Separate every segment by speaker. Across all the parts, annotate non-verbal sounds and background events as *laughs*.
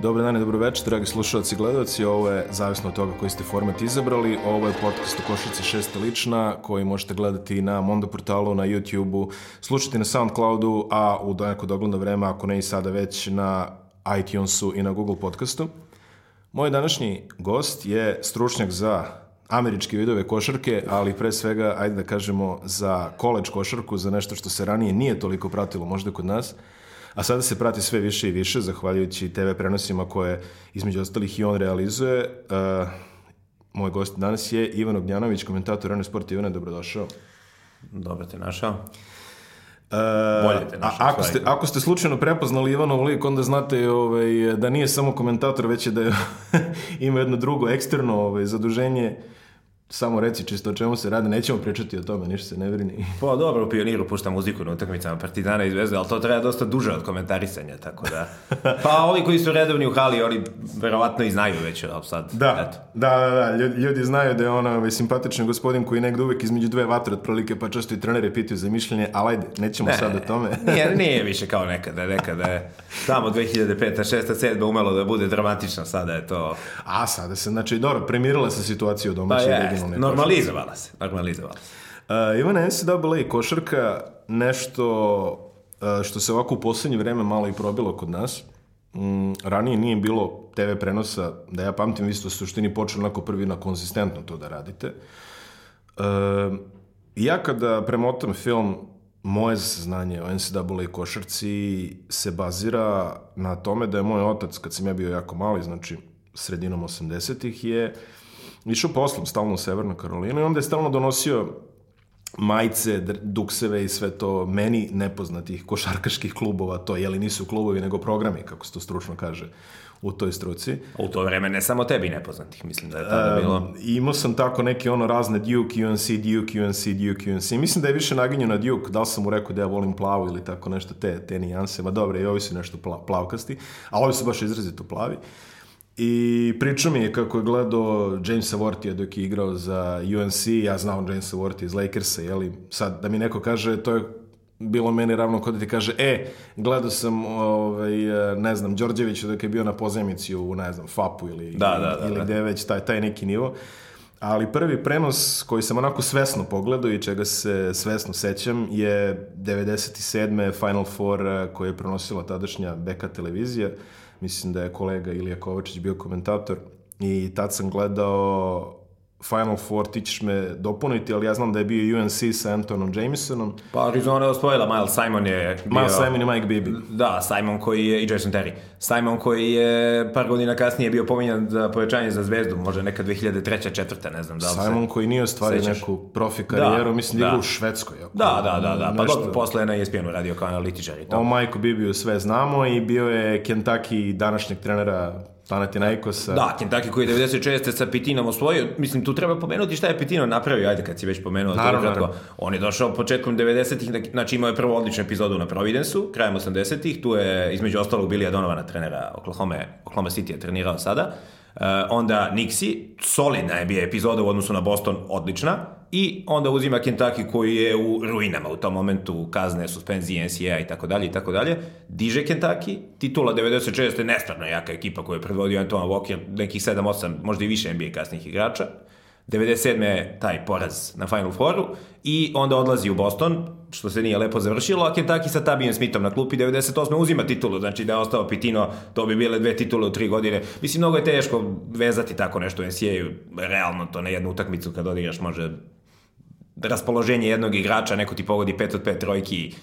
Speaker 1: Dobar dan i dobro večer, dragi slušalci i gledalci. Ovo je, zavisno od toga koji ste format izabrali, ovo je podcast u Košici šesta lična, koji možete gledati na Mondo portalu, na YouTube-u, slušati na Soundcloudu, a u neko dogledno vreme, ako ne i sada već, na iTunesu i na Google podcastu. Moj današnji gost je stručnjak za američke vidove košarke, ali pre svega, ajde da kažemo, za koleđ košarku, za nešto što se ranije nije toliko pratilo možda kod nas, a sada se prati sve više i više, zahvaljujući TV prenosima koje, između ostalih, i on realizuje. Uh, moj gost danas je Ivan Ognjanović, komentator Rane Sport. Ivane, dobrodošao.
Speaker 2: Dobro te našao.
Speaker 1: Uh,
Speaker 2: Bolje te našao,
Speaker 1: a, ako, ste, ako ste slučajno prepoznali Ivanov lik, onda znate ovaj, da nije samo komentator, već je da je, *laughs* ima jedno drugo eksterno ovaj, zaduženje. Samo reci čisto o čemu se radi, nećemo pričati o tome, ništa se ne brini.
Speaker 2: Pa dobro, u Pioniru puštam muziku na utakmicama Partizana i Zvezde, ali to traje dosta duže od komentarisanja, tako da... *laughs* Pa ovi koji su redovni u hali, oni verovatno i znaju već, ali sad,
Speaker 1: Da,
Speaker 2: eto.
Speaker 1: da, da, da, ljudi, znaju da je on ovaj, simpatičan gospodin koji negde uvek između dve vatre otprilike, pa često i trenere pitaju za mišljenje, ali ajde, nećemo sad o tome. *laughs*
Speaker 2: nije, *laughs* nije više kao nekada, nekada je tamo 2005. 6. 7. umelo da bude dramatično, sada je to...
Speaker 1: A sada se, znači, dobro, premirila se situacija u
Speaker 2: Pa
Speaker 1: domaćoj
Speaker 2: je,
Speaker 1: regionalnoj košarci.
Speaker 2: normalizovala se, normalizovala se.
Speaker 1: Uh, Ivana, NCAA i košarka nešto uh, što se ovako u poslednje vreme malo i probilo kod nas. Mm, ranije nije bilo TV prenosa, da ja pamtim, vi ste u suštini počeli onako prvi na konzistentno to da radite. Uh, ja kada premotam film, moje znanje o NCAA i košarci se bazira na tome da je moj otac, kad sam ja bio jako mali, znači sredinom 80-ih, je išao poslom stalno u Severnu Karolinu i onda je stalno donosio majice, dukseve i sve to meni nepoznatih košarkaških klubova, to jeli nisu klubovi nego programi, kako se to stručno kaže u toj struci.
Speaker 2: U to vreme ne samo tebi nepoznatih, mislim da je tada bilo...
Speaker 1: Um, I imao sam tako neke ono razne Duke, UNC, Duke, UNC, Duke, UNC. Mislim da je više naginju na Duke, da li sam mu rekao da ja volim plavu ili tako nešto, te, te nijanse. Ma dobro, i ovi su nešto pla, plavkasti, a ovi su baš izrazito plavi. I pričao mi je kako je gledao Jamesa Wortija dok je igrao za UNC, ja znao Jamesa Wortija iz Lakersa, jeli, sad da mi neko kaže, to je bilo meni ravno kod da ti kaže, e, gledao sam, ovaj, ne znam, Đorđevića dok je bio na pozemici u, ne znam, FAP-u ili,
Speaker 2: Da, da, da,
Speaker 1: ili
Speaker 2: da.
Speaker 1: gde već taj, taj neki nivo. Ali prvi prenos koji sam onako svesno pogledao i čega se svesno sećam je 97. Final Four eh, koje je prenosila tadašnja BK televizija. Mislim da je kolega Ilija Kovačić bio komentator i tad sam gledao Final Four, ti ćeš me dopuniti, ali ja znam da je bio UNC sa Antonom Jamesonom,
Speaker 2: Pa Arizona je osvojila, Miles Simon je bio...
Speaker 1: Miles Simon i Mike Bibby.
Speaker 2: Da, Simon koji je, i Jason Terry. Simon koji je par godina kasnije bio pominjan za povećanje za zvezdu, možda neka 2003. četvrta, ne znam da li se...
Speaker 1: Simon koji nije ostvario neku profi karijeru,
Speaker 2: Da,
Speaker 1: mislim da
Speaker 2: da.
Speaker 1: igra u Švedskoj. Ako,
Speaker 2: Da, da, da, da. Pa
Speaker 1: nešto-
Speaker 2: dobro, posle je na ESPN-u radio kao analitičar i to.
Speaker 1: O Majku Bibiju sve znamo i bio je Kentucky današnjeg trenera Panathinaikosa.
Speaker 2: Da, Kentucky koji je 96. sa Pitinom osvojio, mislim, tu treba pomenuti šta je Pitino napravio, ajde kad si već pomenuo.
Speaker 1: Naravno, naravno.
Speaker 2: On je došao početkom 90-ih, znači imao je prvu odličnu epizodu na Providensu, krajem 80-ih, tu je između ostalog Billy Donovana, trenera Oklahoma, Oklahoma City je trenirao sada. Uh, onda Nixi, solidna je bio epizoda u odnosu na Boston, odlična. I onda uzima Kentucky koji je u ruinama u tom momentu, kazne, suspenzije, NCAA i tako dalje i tako dalje. Diže Kentucky, titula 96. nestvarno jaka ekipa koju je predvodio Antoine Walker, nekih 7-8, možda i više NBA kasnih igrača. 97. je taj poraz na Final Fouru i onda odlazi u Boston, što se nije lepo završilo, a Kentucky sa Tabijem Smithom na klupi 98. uzima titulu, znači da je ostao Pitino, to bi bile dve titule u tri godine. Mislim, mnogo je teško vezati tako nešto u NCAA-u, realno to na jednu utakmicu kad odigraš može raspoloženje jednog igrača, neko ti pogodi 5 od 5 trojki.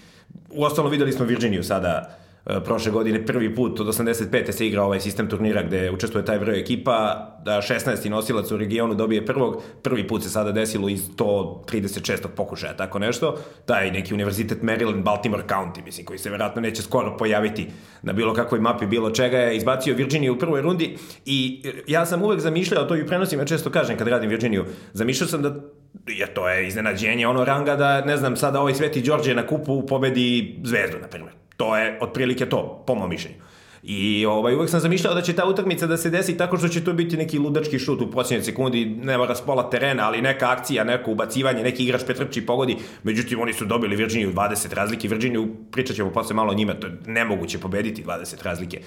Speaker 2: Uostalom videli smo Virginiju sada prošle godine prvi put od 85. se igra ovaj sistem turnira gde učestvuje taj broj ekipa, da 16. nosilac u regionu dobije prvog, prvi put se sada desilo iz 136. pokušaja, tako nešto, taj neki univerzitet Maryland, Baltimore County, mislim, koji se verovatno neće skoro pojaviti na bilo kakvoj mapi bilo čega, je izbacio Virginiju u prvoj rundi i e, ja sam uvek zamišljao, to i u prenosima često kažem kad radim Virginiju, zamišljao sam da jer to je iznenađenje ono ranga da, ne znam, sada ovaj Sveti Đorđe na kupu pobedi Zvezdu, na primjer. To je otprilike to, po mom mišljenju. I ovaj, uvek sam zamišljao da će ta utakmica da se desi tako što će to biti neki ludački šut u posljednjoj sekundi, ne mora s pola terena, ali neka akcija, neko ubacivanje, neki igrač pretrči i pogodi. Međutim, oni su dobili Virginiju 20 razlike. Virginiju, pričat ćemo posle malo o njima, to je nemoguće pobediti 20 razlike.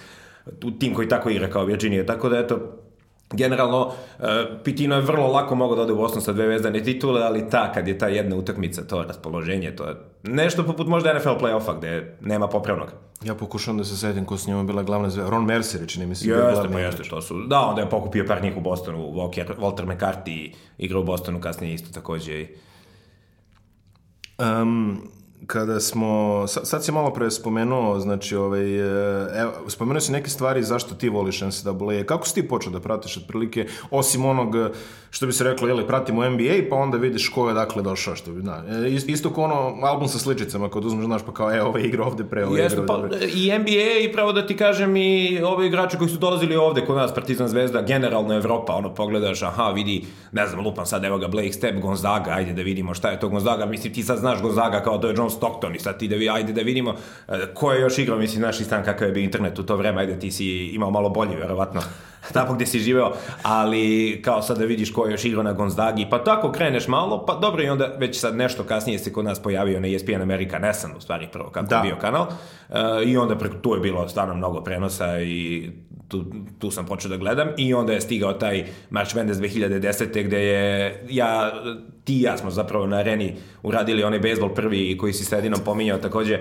Speaker 2: u tim koji tako igra kao Virginia, tako da eto, Generalno, uh, Pitino je vrlo lako mogao da ode u Boston sa dve vezdane titule, ali ta, kad je ta jedna utakmica, to raspoloženje, to je nešto poput možda NFL play-offa, gde nema popravnog.
Speaker 1: Ja pokušavam da se setim ko s njima bila glavna zvezda. Ron Mercer, čini mi se.
Speaker 2: Jeste, pa jeste, to su. Da, onda je pokupio par njih u Bostonu, Walker, Walter McCarthy igra u Bostonu, kasnije isto takođe.
Speaker 1: Um, kada smo, sad, si malo pre spomenuo, znači, ovaj, e, evo, spomenuo si neke stvari zašto ti voliš NCAA. Kako si ti počeo da pratiš otprilike, osim onog, e, što bi se reklo, jeli, pratimo NBA, pa onda vidiš ko je dakle došao, što bi, da. E, ist- Isto kao ono, album sa sličicama, kad uzmeš, znaš, pa kao, e, ovaj igra ovde pre, ovaj
Speaker 2: Jeste,
Speaker 1: igra
Speaker 2: pa
Speaker 1: ovde
Speaker 2: i NBA i pravo da ti kažem i ovi igrači koji su dolazili ovde kod nas, Partizan Zvezda, generalno Evropa, ono pogledaš, aha, vidi, ne znam, lupam sad, evo ga Blake Step, Gonzaga, ajde da vidimo šta je to Gonzaga, mislim ti sad znaš Gonzaga kao to je John Stockton i sad ti da vi, ajde da vidimo e, ko je još igrao, mislim, naš stan kakav je bio internet u to vreme, ajde ti si imao malo bolji, verovatno, *laughs* tamo gde si živeo, ali kao sad da vidiš ko je još igrao na Gonzagi, pa tako kreneš malo, pa dobro i onda već sad nešto kasnije se kod nas pojavio na ESPN America Nesan, u stvari prvo kako
Speaker 1: Da.
Speaker 2: bio kanal, e, i onda preko tu je bilo stvarno mnogo prenosa i tu, tu sam počeo da gledam i onda je stigao taj March Madness 2010. gde je ja, ti i ja smo zapravo na areni uradili onaj bejsbol prvi koji si sredinom pominjao takođe, e,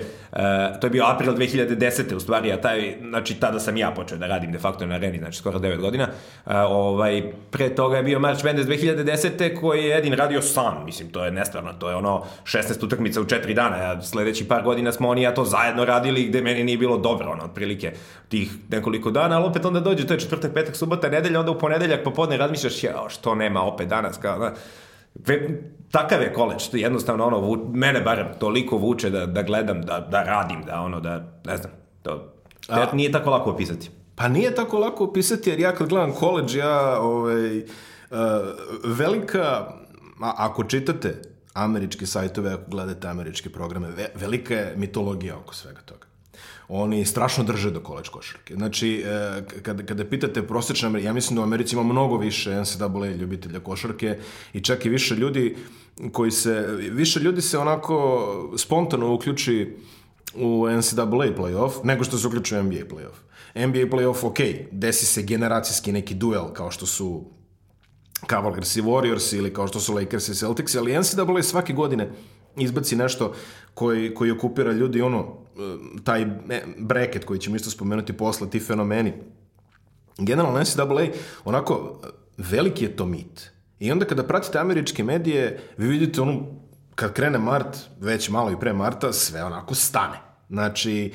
Speaker 2: to je bio april 2010. u stvari, a taj, znači tada sam ja počeo da radim de facto na areni, znači skoro 9 godina. E, ovaj, pre toga je bio March Madness 2010. koji je Edin radio sam, mislim, to je nestvarno, to je ono 16 utakmica u 4 dana, ja, sledeći par godina smo oni ja to zajedno radili gde meni nije bilo dobro, ono, otprilike tih nekoliko dana, ali opet onda dođe, to je četvrtak, petak, subota, nedelja, onda u ponedeljak popodne razmišljaš, jao, što nema opet danas, kao, da, Ve, takav je koleč, jednostavno ono, vu, mene barem toliko vuče da, da gledam, da, da radim, da ono, da, ne znam, to,
Speaker 1: A-
Speaker 2: nije tako lako opisati.
Speaker 1: Pa nije tako lako opisati, jer ja kad gledam koleđ, ja, ovaj, uh, velika, a, ako čitate američke sajtove, ako gledate američke programe, ve, velika je mitologija oko svega toga. Oni strašno drže do koleđ košarke. Znači, e, kada, kada pitate prosječne, ja mislim da u Americi ima mnogo više NCAA ljubitelja košarke i čak i više ljudi koji se, više ljudi se onako spontano uključi u NCAA playoff nego što se uključuje u NBA playoff. NBA playoff, ok, desi se generacijski neki duel kao što su Cavaliers i Warriors ili kao što su Lakers i Celtics, ali NCAA svake godine izbaci nešto koji, koji okupira ljudi, ono, taj e, bracket koji ćemo isto spomenuti posle, ti fenomeni. Generalno NCAA, onako, veliki je to mit. I onda kada pratite američke medije, vi vidite onu, kad krene mart, već malo i pre marta, sve onako stane. Znači,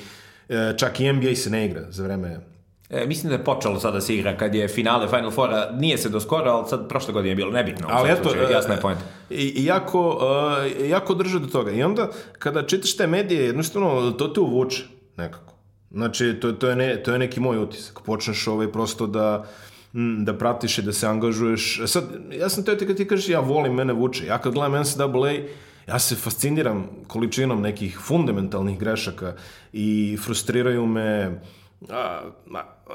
Speaker 1: e, čak i NBA se ne igra za vreme
Speaker 2: E, mislim da je počelo sada da se igra kad je finale Final Fora, nije se do skoro, ali sad prošle godine je bilo nebitno.
Speaker 1: Ali eto,
Speaker 2: slučaju, jasna je point.
Speaker 1: I, jako, uh, jako drže do toga. I onda, kada čitaš te medije, jednostavno, to te uvuče nekako. Znači, to, to, je, ne, to je neki moj utisak. Počneš ovaj prosto da da pratiš i da se angažuješ. E Sad, ja sam teo ti kad ti kažeš ja volim, mene vuče. Ja kad gledam NCAA, ja se fasciniram količinom nekih fundamentalnih grešaka i frustriraju me a,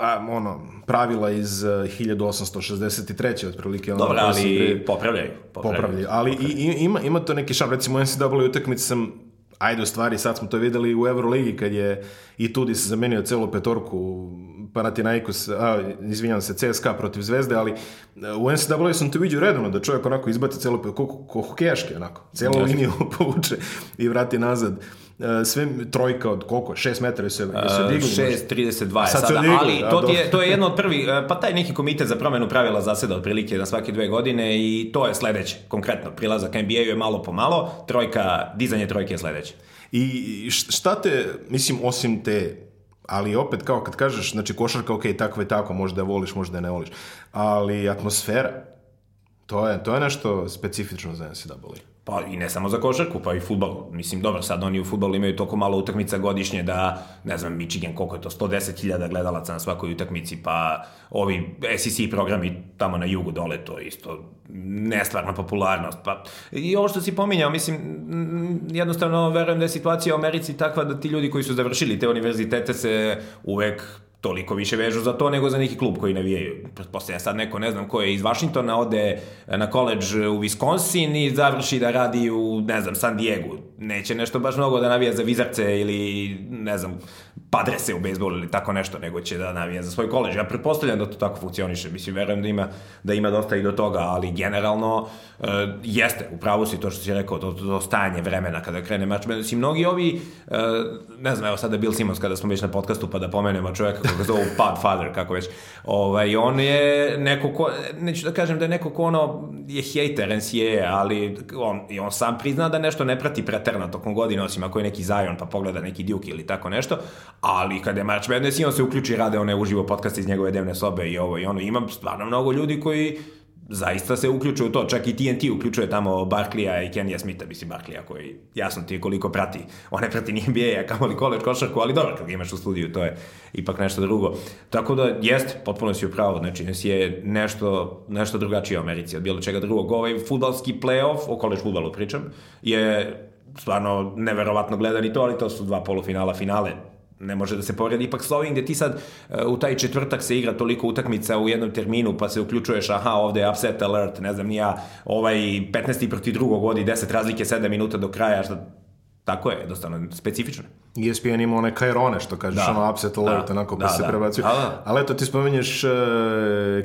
Speaker 1: a, ono, pravila iz uh, 1863. otprilike. Ono, se
Speaker 2: ali
Speaker 1: igraju-
Speaker 2: popravljaju.
Speaker 1: popravljaju. Ali i, i, ima, ima to neki šarm. Recimo, u NCAA utakmici sam Ajde, u stvari, sad smo to videli u Euroligi kad je i Tudis zamenio celu petorku Panathinaikos, a, izvinjam se, CSKA protiv Zvezde, ali e, u NCAA sam to vidio redovno, da čovjek onako izbaci celu petorku, ko, ko hokejaški, onako, celu liniju *laughs* povuče i vrati nazad. E, Sve trojka od koliko? 6 metara se, se digli.
Speaker 2: 6.32 je sada,
Speaker 1: odigli,
Speaker 2: ali to, ti je, to je jedno od prvih, e, pa taj neki komitet za promenu pravila zaseda otprilike na svake dve godine i to je sledeće, konkretno, prilazak NBA-u je malo po malo, trojka, dizanje trojke je sledeće.
Speaker 1: I šta te, mislim, osim te, ali opet kao kad kažeš, znači košarka, ok, takva je tako, možda je voliš, možda je ne voliš, ali atmosfera, to je, to je nešto specifično za NCAA.
Speaker 2: Pa i ne samo za košarku, pa i futbol. Mislim, dobro, sad oni u futbolu imaju toliko malo utakmica godišnje da, ne znam, Michigan, koliko je to, 110.000 gledalaca na svakoj utakmici, pa ovi SEC programi tamo na jugu dole, to isto nestvarna popularnost. Pa, I ovo što si pominjao, mislim, jednostavno verujem da je situacija u Americi takva da ti ljudi koji su završili te univerzitete se uvek toliko više vežu za to nego za neki klub koji navijaju. Pretpostavljam sad neko, ne znam ko je iz Washingtona, ode na koleđ u Wisconsin i završi da radi u, ne znam, San Diego. Neće nešto baš mnogo da navija za Vizarce ili, ne znam, padre se u bejsbol ili tako nešto, nego će da navija za svoj koleđ. Ja pretpostavljam da to tako funkcioniše, mislim, verujem da ima, da ima dosta i do toga, ali generalno uh, jeste, upravo si to što si rekao, to, to stajanje vremena kada krene mač. Mislim, mnogi ovi, uh, ne znam, evo sada Bill Simmons kada smo već na podcastu pa da pomenemo čoveka kako zovu *laughs* Podfather, kako već, ovaj, on je neko ko, neću da kažem da je neko ko ono je hejter NCAA, ali on, i on sam prizna da nešto ne prati preterno tokom godine, osim ako je neki Zion pa pogleda neki Duke ili tako nešto, ali kada je March Madness i on se uključi i rade one uživo podcast iz njegove dnevne sobe i ovo i ono, imam stvarno mnogo ljudi koji zaista se uključuju u to, čak i TNT uključuje tamo Barklija i Kenija Smitha, mislim Barklija koji jasno ti koliko prati, on ne prati ni NBA, a li college košarku, ali dobro kad imaš u studiju, to je ipak nešto drugo. Tako da jest, potpuno si upravo, znači je nešto, nešto drugačije u Americi od bilo čega drugog. Ovaj futbalski playoff, o college futbalu pričam, je stvarno neverovatno gledan i to, ali to su dva polufinala finale ne može da se poredi ipak s ovim gde ti sad uh, u taj četvrtak se igra toliko utakmica u jednom terminu pa se uključuješ aha ovde je upset alert ne znam ni ja ovaj 15. proti drugog vodi 10 razlike 7 minuta do kraja šta Tako je, jednostavno, specifično.
Speaker 1: ESPN ima one kajrone, što kažeš, da. ono upset alert, da. onako, pa da, se da. prebacuju. Da, da. Ali eto, ti spomenješ uh,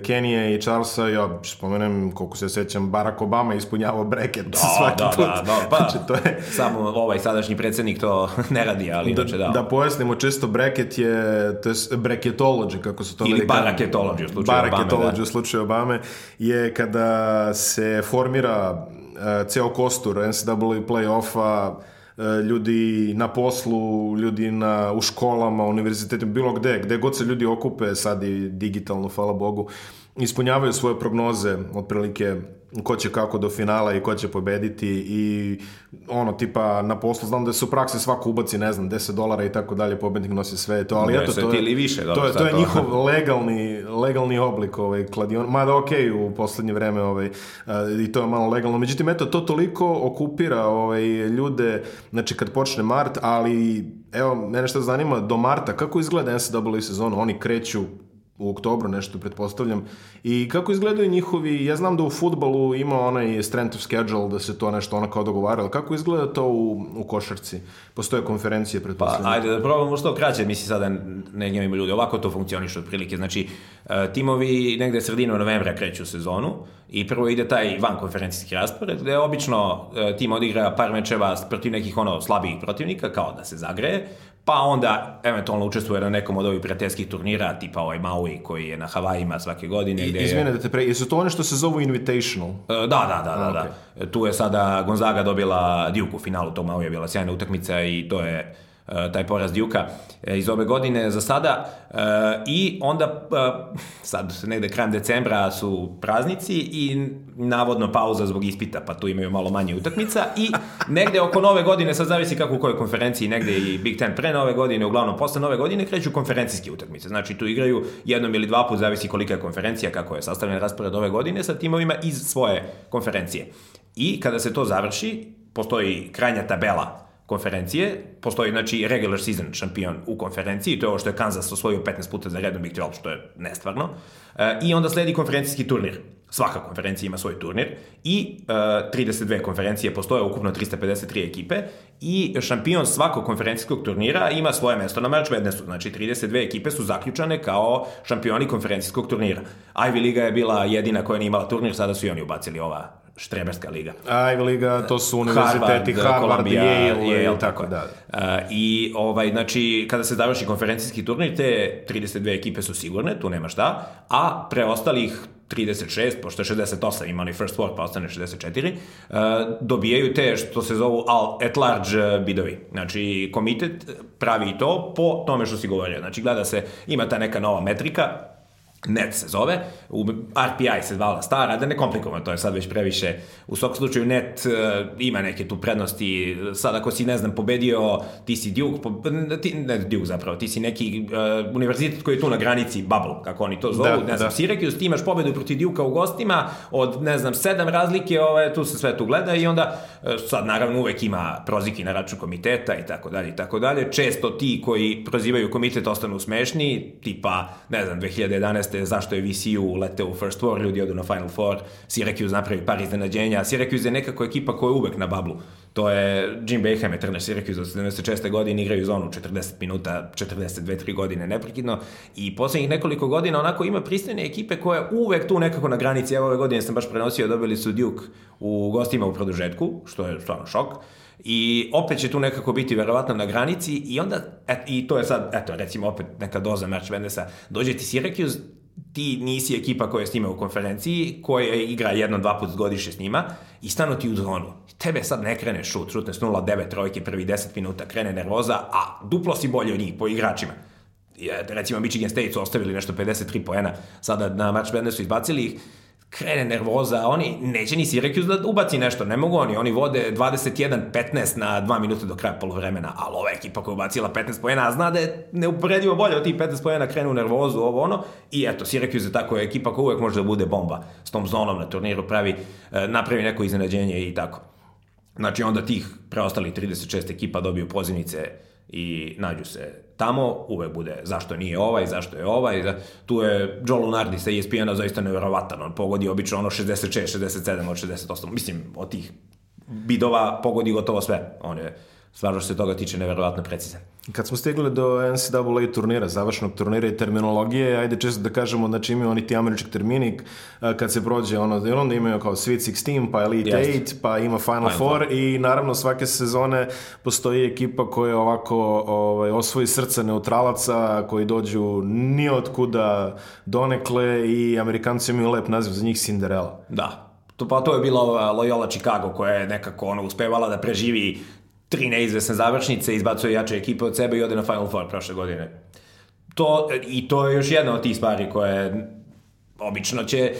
Speaker 1: Kenije i Charlesa, ja spomenem, koliko se sećam, Barack Obama ispunjavao breket da, svaki
Speaker 2: da,
Speaker 1: put.
Speaker 2: Da, da, pa, znači, to je... samo ovaj sadašnji predsednik to *laughs* ne radi, ali
Speaker 1: da,
Speaker 2: inače da.
Speaker 1: Da pojasnimo, često breket je, to je bracketology, kako se to
Speaker 2: Ili baraketology u slučaju Obame.
Speaker 1: Baraketology da. u slučaju Obame, je kada se formira uh, ceo kostur NCAA play-offa, E, ljudi na poslu, ljudi na, u školama, univerzitetima, bilo gde, gde god se ljudi okupe, sad i digitalno, hvala Bogu, ispunjavaju svoje prognoze, otprilike ko će kako do finala i ko će pobediti i ono tipa na poslu znam da se u praksi svako ubaci ne znam 10 dolara i tako dalje pobednik nosi sve to ali eto to je
Speaker 2: ili više
Speaker 1: to je to je njihov legalni legalni oblik ovaj kladion mada ok u poslednje vreme ovaj i to je malo legalno međutim eto to toliko okupira ovaj ljude znači kad počne mart ali evo mene što zanima do marta kako izgleda NCAA sezona oni kreću u oktobru nešto pretpostavljam. I kako izgledaju njihovi, ja znam da u futbalu ima onaj strength of schedule, da se to nešto ona kao dogovaralo. Kako izgleda to u, u košarci? Postoje konferencije, pretpostavljam.
Speaker 2: Pa, ajde da probamo što kraće, misli sada ne gnjavimo ljudi. Ovako to funkcioniše otprilike. Znači, e, timovi negde sredinom novembra kreću sezonu i prvo ide taj van konferencijski raspored, gde obično e, tim odigra par mečeva protiv nekih ono slabijih protivnika, kao da se zagreje, pa onda eventualno učestvuje na nekom od ovih prijateljskih turnira, tipa ovaj Maui koji je na Havajima svake godine.
Speaker 1: Gde Izmene da te pre, jesu to one što se zovu Invitational? E,
Speaker 2: da, da, da, da, da. Tu je sada Gonzaga dobila Duke u finalu tog Maui je bila sjajna utakmica i to je taj poraz Djuka e, iz ove godine za sada e, i onda sad negde krajem decembra su praznici i navodno pauza zbog ispita pa tu imaju malo manje utakmica i negde oko nove godine sad zavisi kako u kojoj konferenciji negde i Big Ten pre nove godine uglavnom posle nove godine kreću konferencijske utakmice. Znači tu igraju jednom ili dva put zavisi kolika je konferencija kako je sastavljen raspored ove godine sa timovima iz svoje konferencije. I kada se to završi postoji krajnja tabela konferencije, postoji znači regular season šampion u konferenciji, to je ovo što je Kansas osvojio 15 puta za redom Big 12, što je nestvarno. E, I onda sledi konferencijski turnir. Svaka konferencija ima svoj turnir i e, 32 konferencije postoje, ukupno 353 ekipe i šampion svakog konferencijskog turnira ima svoje mesto na March Madnessu. Znači 32 ekipe su zaključane kao šampioni konferencijskog turnira. Ivy Liga je bila jedina koja nije imala turnir, sada su i oni ubacili ova Štreberska liga.
Speaker 1: Ivy liga, to su univerziteti Harvard, Harvard Yale, Yale, i tako da.
Speaker 2: Uh, I ovaj, znači, kada se završi konferencijski turnir, te 32 ekipe su sigurne, tu nema šta, a preostalih 36, pošto je 68, ima onaj first four, pa ostane 64, uh, dobijaju te što se zovu at large bidovi. Znači, komitet pravi to po tome što si govorio. Znači, gleda se, ima ta neka nova metrika, net se zove, u RPI se zvala stara, da ne komplikujemo, to je sad već previše. U svakom slučaju net uh, ima neke tu prednosti, sad ako si, ne znam, pobedio, ti si Duke, po, ti, ne Duke zapravo, ti si neki uh, univerzitet koji je tu na granici, bubble, kako oni to zovu, da, ne znam, da. Syracuse, ti imaš pobedu protiv Duke u gostima, od, ne znam, sedam razlike, ove, tu se sve tu gleda i onda, uh, sad naravno uvek ima proziki na račun komiteta i tako dalje i tako dalje. Često ti koji prozivaju komitet ostanu smešni, tipa, ne znam, 2011 jeste zašto je VCU leteo u First Four, ljudi odu na Final Four, Syracuse napravi par iznenađenja, Syracuse je nekako ekipa koja je uvek na bablu. To je Jim Boeheim je trener Syracuse od 76. godine, igraju zonu 40 minuta, 42-3 godine neprekidno i poslednjih nekoliko godina onako ima pristojne ekipe koje uvek tu nekako na granici, evo ove godine sam baš prenosio, dobili su Duke u gostima u produžetku, što je stvarno šok. I opet će tu nekako biti verovatno na granici i onda, et, i to je sad, eto, recimo opet neka doza March Madnessa, dođe ti Syracuse, ti nisi ekipa koja je s njima u konferenciji, koja igra jedno, dva put godišnje s njima i stanu ti u zonu. Tebe sad ne krene šut, šutne s 0-9 trojke prvi 10 minuta, krene nervoza, a duplo si bolje od njih po igračima. Recimo Michigan State su ostavili nešto 53 poena, sada na March Madnessu izbacili ih, krene nervoza, oni neće ni Syracuse da ubaci nešto, ne mogu oni, oni vode 21-15 na 2 minuta do kraja polovremena, ali ova ekipa koja ubacila 15 pojena, zna da je neuporedivo bolje od tih 15 pojena, krenu u nervozu, ovo ono, i eto, Syracuse je tako ekipa koja uvek može da bude bomba s tom zonom na turniru, pravi, e, napravi neko iznenađenje i tako. Znači onda tih preostali 36 ekipa dobiju pozivnice i nađu se tamo, uvek bude zašto nije ovaj, zašto je ovaj. Tu je Joe Lunardi sa ESPN-a zaista nevjerovatan, on pogodi obično ono 66, 67 od 68, mislim od tih bidova pogodi gotovo sve. On je stvarno što se toga tiče neverovatno precizan.
Speaker 1: Kad smo stigli do NCAA turnira, završnog turnira i terminologije, ajde često da kažemo, znači imaju oni ti američki termini, kad se prođe ono, onda imaju kao Sweet 16, pa Elite Jest. 8, pa ima Final, Final Four, Four i naravno svake sezone postoji ekipa koja ovako ovaj, osvoji srca neutralaca, koji dođu ni od kuda donekle i Amerikanci imaju lep naziv za njih Cinderella.
Speaker 2: Da, to, pa to je bila Loyola Chicago koja je nekako ono uspevala da preživi tri neizvesne završnice, izbacuje jače ekipe od sebe i ode na Final Four prošle godine. To, I to je još jedna od tih stvari koje obično će,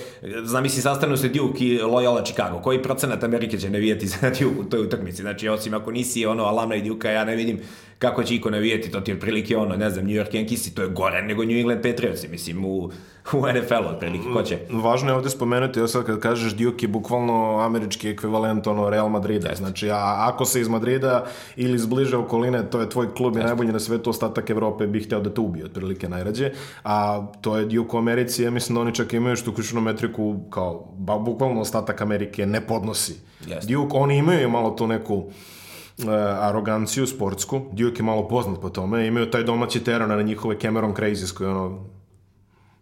Speaker 2: zamisli, sastanu se Duke i Loyola Chicago. Koji procenat Amerike će navijati za Duke u toj utakmici? Znači, osim ako nisi ono alumna i Duke, ja ne vidim kako će iko navijeti, to ti je otprilike ono, ne znam, New York Yankees, to je gore nego New England Patriots, mislim, u, u NFL-u, otprilike, ko će?
Speaker 1: Važno je ovde spomenuti, ja sad kad kažeš Duke je bukvalno američki ekvivalent ono Real Madrida, Just. znači, a ako se iz Madrida ili iz bliže okoline, to je tvoj klub i najbolji na svetu, ostatak Evrope bi hteo da te ubije, otprilike najrađe, a to je Duke u Americi, ja mislim da oni čak imaju što ključnu metriku kao, ba, bukvalno ostatak Amerike ne podnosi. Just. Duke, oni imaju malo tu neku aroganciju sportsku. Duke je malo poznat po tome. Imaju taj domaći teran na njihove Cameron Crazies koji ono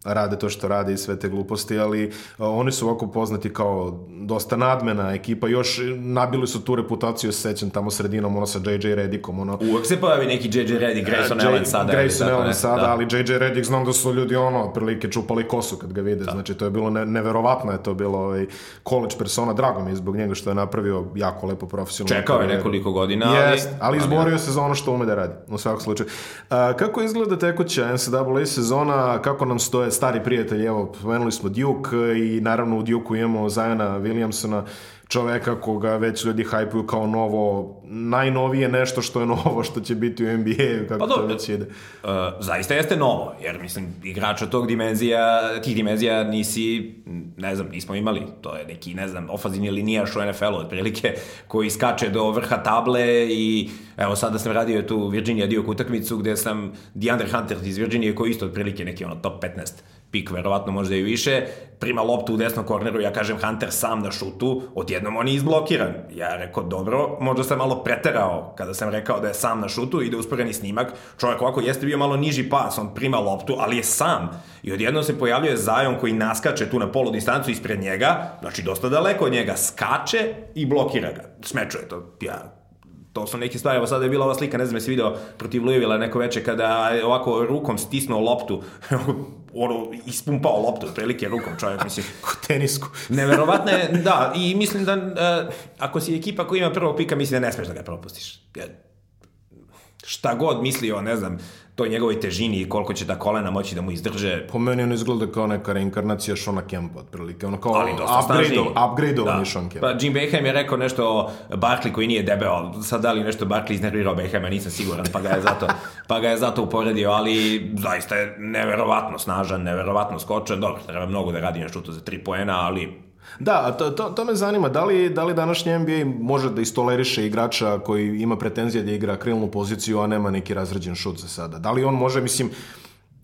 Speaker 1: rade to što rade i sve te gluposti, ali uh, oni su ovako poznati kao dosta nadmena ekipa, još nabili su tu reputaciju, sećam tamo sredinom, ono sa JJ Redikom, ono...
Speaker 2: Uvek se pojavi neki JJ Redick, Grayson uh, Allen sada.
Speaker 1: Grayson Allen sada, da. ali JJ Redick znam da su ljudi, ono, prilike čupali kosu kad ga vide, da. znači to je bilo ne, neverovatno, je to bilo ovaj, college persona, drago mi je zbog njega što je napravio jako lepo profesionalno.
Speaker 2: Čekao je nekoliko godina, ali... Jest,
Speaker 1: ali izborio se za ono što ume da radi, u svakom slučaju. Uh, kako izgleda tekuća NCAA sezona, kako nam stoje stari prijatelji, evo, pomenuli smo Duke i naravno u Duke-u imamo Zajana Williamsona, čoveka koga već ljudi hajpuju kao novo, najnovije nešto što je novo, što će biti u NBA, kako pa to već ide.
Speaker 2: Uh, zaista jeste novo, jer mislim, igrača tog dimenzija, tih dimenzija nisi, ne znam, nismo imali, to je neki, ne znam, ofazini linijaš u NFL-u, otprilike, koji skače do vrha table i evo sada sam radio tu Virginia Duke utakmicu gde sam DeAndre Hunter iz Virginije koji isto otprilike neki ono top 15 pik, verovatno možda i više, prima loptu u desnom korneru, ja kažem Hunter sam na šutu, odjednom on je izblokiran. Ja rekao, dobro, možda sam malo preterao kada sam rekao da je sam na šutu, ide usporeni snimak, čovjek ovako jeste bio malo niži pas, on prima loptu, ali je sam. I odjednom se pojavljuje Zajon koji naskače tu na polu distancu ispred njega, znači dosta daleko od njega, skače i blokira ga. Smečuje to, ja to su neke stvari, evo sada je bila ova slika, ne znam jesi video protiv Louisville neko veče kada je ovako rukom stisnuo loptu, *laughs* ono, ispumpao loptu, prilike rukom čovjek, mislim. *laughs*
Speaker 1: Ko tenisku.
Speaker 2: Neverovatno je, da, i mislim da uh, ako si ekipa koja ima prvog pika, mislim da ne smeš da ga propustiš. Šta god mislio, ne znam, toj njegovoj težini i koliko će ta kolena moći da mu izdrže.
Speaker 1: Po meni on izgleda kao neka reinkarnacija Shona Kempa, otprilike. Ono kao Ali dosta upgrade, upgrade da. Sean Kemp.
Speaker 2: Pa Jim Beheim je rekao nešto o Barkley koji nije debeo. Sad da li nešto Barkley iznervirao Beheima, nisam siguran, pa ga je zato, *laughs* pa ga je zato uporedio, ali zaista je neverovatno snažan, neverovatno skočan. Dobro, treba mnogo da radi na šutu za tri poena, ali
Speaker 1: Da, to, to, to me zanima. Da li, da li današnji NBA može da istoleriše igrača koji ima pretenzije da igra krilnu poziciju, a nema neki razređen šut za sada? Da li on može, mislim,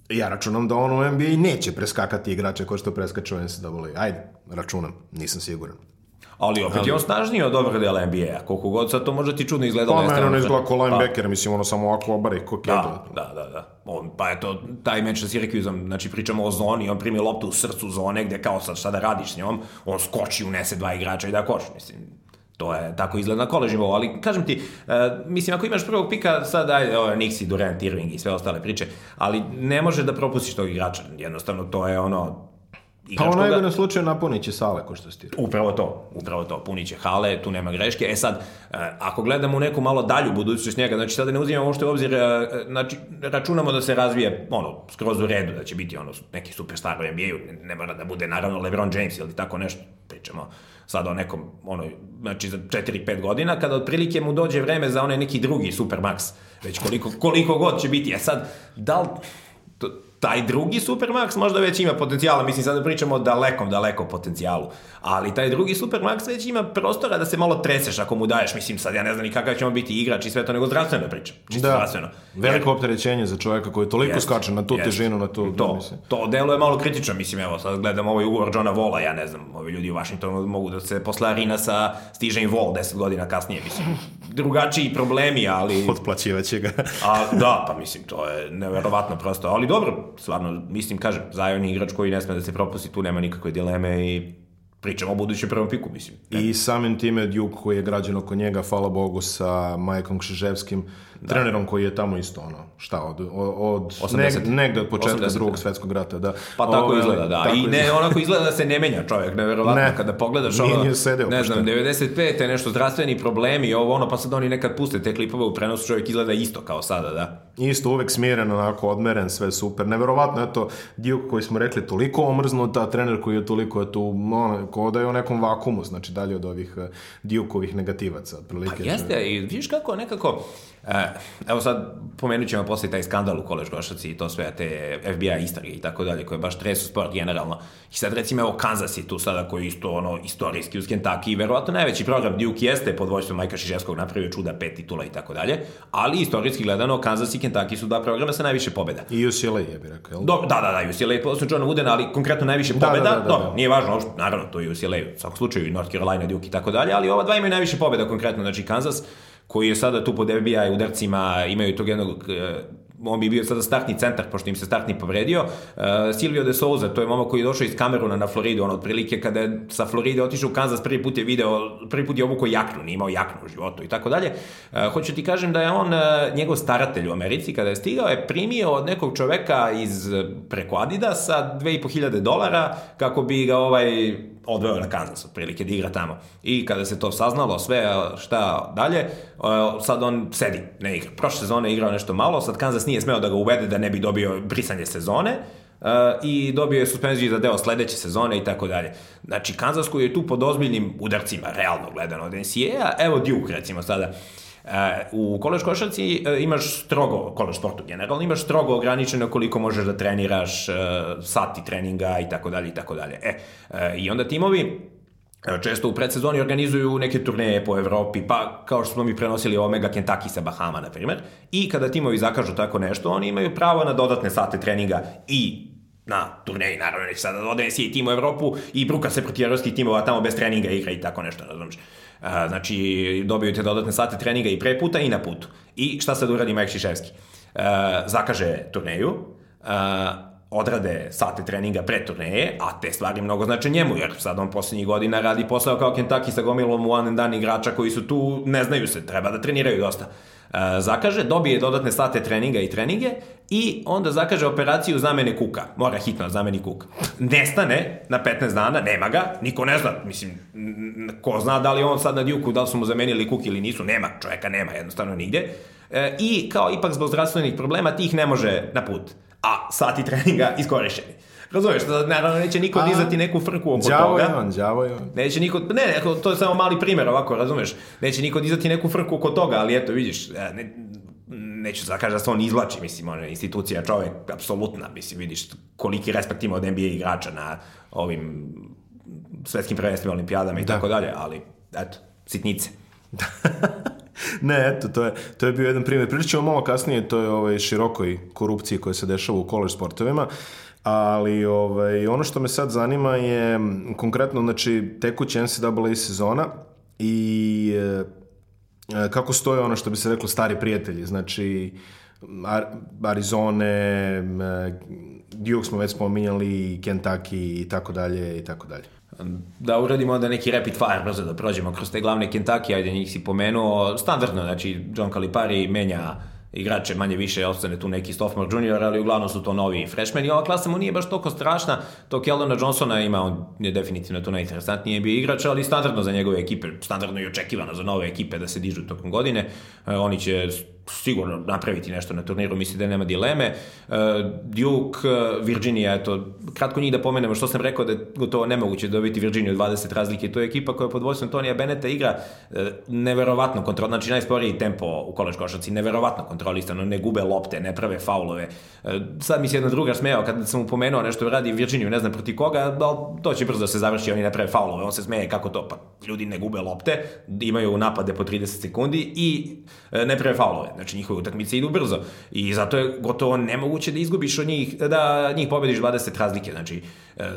Speaker 1: Ja računam da on u NBA neće preskakati igrače ko što preskače u NCAA. Ajde, računam, nisam siguran.
Speaker 2: Ali opet je on snažniji od dobrog dela NBA-a. Koliko god sad to možda ti čudno izgledalo.
Speaker 1: Pa mene ne izgleda ko
Speaker 2: Pa,
Speaker 1: linebacker, mislim ono samo ovako obari ko.
Speaker 2: Da, da, da, da. On, pa eto, taj meč sa Syracuse-om, znači pričamo o zoni, on primi loptu u srcu zone, gde kao sad šta da radiš s njom, on skoči, unese dva igrača i da koš, mislim. To je tako izgleda na kolež nivou, ali kažem ti, uh, mislim, ako imaš prvog pika, sad ajde, ovo, Nixi, Durant, Irving i sve ostale priče, ali ne može da propustiš tog igrača, jednostavno to je ono,
Speaker 1: Pa u najgorem slučaju napunit će sale, ko što si ti rekao.
Speaker 2: Upravo to, upravo to, punit će hale, tu nema greške. E sad, e, ako gledamo u neku malo dalju budućnost njega, znači sada ne uzimamo uopšte u obzir, e, znači računamo da se razvije ono, skroz u redu, da će biti ono, neki superstar u NBA-u, ne, ne mora da bude naravno LeBron James ili tako nešto, pričamo sad o nekom, ono, znači za 4-5 godina, kada otprilike mu dođe vreme za onaj neki drugi Supermax, već koliko, koliko god će biti. E sad, da li, taj drugi Supermax možda već ima potencijala, mislim sad da pričamo o dalekom, dalekom potencijalu, ali taj drugi Supermax već ima prostora da se malo treseš ako mu daješ, mislim sad ja ne znam ni kakav će on biti igrač i sve to, nego zdravstveno pričam, čisto
Speaker 1: Da,
Speaker 2: zdravstveno.
Speaker 1: veliko opterećenje za čovjeka koji toliko
Speaker 2: Jeste,
Speaker 1: skače na tu
Speaker 2: jeste.
Speaker 1: težinu, na tu...
Speaker 2: To,
Speaker 1: mislim.
Speaker 2: to delo je malo kritično, mislim, evo, sad gledam ovaj ugovor Johna Vola, ja ne znam, ovi ljudi u Washingtonu mogu da se posle Arinasa stiže im Vol 10 godina kasnije, mislim, drugačiji problemi, ali...
Speaker 1: Otplaćivaće ga. *laughs*
Speaker 2: A, da, pa mislim, to je neverovatno prosto, ali dobro, stvarno, mislim, kažem, Zion je igrač koji ne sme da se propusti, tu nema nikakve dileme i pričamo o budućem prvom piku, mislim.
Speaker 1: I samim time Duke koji je građen oko njega, hvala Bogu, sa Majkom Kšiževskim, trenerom koji je tamo isto ono, šta, od, od
Speaker 2: 80.
Speaker 1: neg, negde od početka
Speaker 2: 80.
Speaker 1: drugog svetskog rata, da.
Speaker 2: Pa tako
Speaker 1: Ovaj,
Speaker 2: izgleda, da.
Speaker 1: tako
Speaker 2: I ne, onako izgleda da se ne menja čovjek, neverovatno.
Speaker 1: Ne.
Speaker 2: Kada pogledaš ono, ne znam,
Speaker 1: pošteno.
Speaker 2: 95. je nešto zdravstveni problemi, ovo ono, pa sad oni nekad puste te klipove u prenosu, čovjek izgleda isto kao sada, da.
Speaker 1: Isto uvek smiren, onako odmeren, sve super. Neverovatno, eto, Duke koji smo rekli toliko omrznut, a trener koji je toliko je tu, ono, kao da je u nekom vakumu, znači dalje od ovih uh, Dukeovih negativaca, otprilike.
Speaker 2: Pa jeste, i vidiš kako nekako, evo sad pomenut ćemo posle taj skandal u kolež košarci i to sve, te FBI istrage i tako dalje, koje baš tresu sport generalno. I sad recimo evo Kansas je tu sada koji je isto ono istorijski uz Kentucky i verovatno najveći program Duke jeste pod vođstvom Majka Šiževskog napravio čuda pet titula i tako dalje, ali istorijski gledano Kansas i Kentucky su dva programa sa najviše pobjeda.
Speaker 1: I UCLA je bi rekao, jel?
Speaker 2: Do, da, da, da, UCLA posle Johna Woodena, ali konkretno najviše
Speaker 1: Da,
Speaker 2: pobjeda.
Speaker 1: da, da, da, da.
Speaker 2: nije važno, uopšte, naravno, to je UCLA, u svakom slučaju i North Carolina, Duke i tako dalje, ali ova dva imaju najviše pobjeda konkretno, znači Kansas, koji je sada tu pod FBI udarcima, imaju tog jednog e, on bi bio sada startni centar, pošto im se startni povredio. Uh, Silvio de Souza, to je momak koji je došao iz Kameruna na Floridu, on otprilike kada je sa Floride otišao u Kansas, prvi put je video, prvi put je obukao jaknu, nije imao jaknu u životu i tako dalje. Uh, hoću ti kažem da je on, uh, njegov staratelj u Americi, kada je stigao, je primio od nekog čoveka iz preko Adidasa 2500 dolara kako bi ga ovaj odveo na Kansas, otprilike, da igra tamo. I kada se to saznalo, sve šta dalje, sad on sedi, ne igra. Prošle sezone igrao nešto malo, sad Kansas nije smeo da ga uvede da ne bi dobio brisanje sezone, i dobio je suspenziju za deo sledeće sezone i tako dalje. Znači, Kansas koji je tu pod ozbiljnim udarcima, realno gledano od NCAA, evo Duke recimo sada, E, u kolež košarci e, imaš strogo, kolež sportu generalno, imaš strogo ograničeno koliko možeš da treniraš, e, sati treninga i tako dalje i tako dalje. E, e, i onda timovi često u predsezoni organizuju neke turneje po Evropi, pa kao što smo mi prenosili Omega Kentucky sa Bahama, na primjer, i kada timovi zakažu tako nešto, oni imaju pravo na dodatne sate treninga i na turneji, naravno, neće sada da ode NCAA tim u Evropu i bruka se protiv evropskih timova, tamo bez treninga igra i tako nešto, razumiješ. A, znači, dobiju te dodatne sate treninga i pre puta i na putu. I šta sad uradi Mike Šiševski? Zakaže turneju, a, odrade sate treninga pre turneje, a te stvari mnogo znače njemu, jer sad on poslednjih godina radi posao kao Kentucky sa gomilom one and done igrača koji su tu, ne znaju se, treba da treniraju dosta. E, zakaže, dobije dodatne sate treninga i treninge i onda zakaže operaciju zamene kuka. Mora hitno da zameni kuk. Nestane na 15 dana, nema ga, niko ne zna, mislim, ko zna da li on sad na djuku, da li su mu zamenili kuk ili nisu, nema, čovjeka nema jednostavno nigde. E, I kao ipak zbog zdravstvenih problema tih ne može na put. A sati treninga iskorišćeni. Razumeš, da naravno neće niko
Speaker 1: A,
Speaker 2: dizati neku frku oko
Speaker 1: Đavo
Speaker 2: toga.
Speaker 1: je on, đavo je on.
Speaker 2: Neće niko, ne, ne, to je samo mali primjer ovako, razumeš? Neće niko dizati neku frku oko toga, ali eto, vidiš, e, ne, neću da kažem da se on izvlači, mislim, on je institucija, čovjek, apsolutna, mislim, vidiš koliki respekt ima od NBA igrača na ovim svetskim prvenstvima, olimpijadama i
Speaker 1: Da.
Speaker 2: tako dalje, ali, eto, sitnice. *laughs*
Speaker 1: ne, eto, to je, to je bio jedan primjer. Pričat ćemo malo kasnije, to je ovaj, širokoj korupciji koja se dešava u college sportovima. Ali ovaj, ono što me sad zanima je konkretno znači, tekuća NCAA sezona i e, e, kako stoje ono što bi se reklo stari prijatelji. Znači, Ar Arizone, e, Duke smo već spominjali, Kentucky i tako dalje i tako dalje.
Speaker 2: Da uradimo onda neki rapid fire brzo da prođemo kroz te glavne Kentucky, ajde njih si pomenuo, standardno, znači John Calipari menja igrače manje više ostane tu neki sophomore junior, ali uglavnom su to novi freshmen i ova klasa mu nije baš toliko strašna. To Keldona Johnsona ima, on je definitivno tu najinteresantniji bio igrač, ali standardno za njegove ekipe, standardno i očekivano za nove ekipe da se dižu tokom godine. E, oni će sigurno napraviti nešto na turniru, misli da nema dileme. Uh, Duke, Virginia, eto, kratko njih da pomenemo što sam rekao da je gotovo nemoguće dobiti Virginiju 20 razlike. To je ekipa koja pod vojstvom Tonija Beneta igra uh, neverovatno kontrol, znači najsporiji tempo u koleč košarci, neverovatno kontrolisano, ne gube lopte, ne prave faulove. Sad mi se jedna druga smejao kad sam mu pomenuo nešto radi Virginiju, ne znam proti koga, da to će brzo da se završi, oni ne prave faulove, on se smeje kako to, pa ljudi ne gube lopte, imaju napade po 30 sekundi i ne prave faulove. Znači njihove utakmice idu brzo i zato je gotovo nemoguće da izgubiš od njih, da njih pobediš 20 razlike. Znači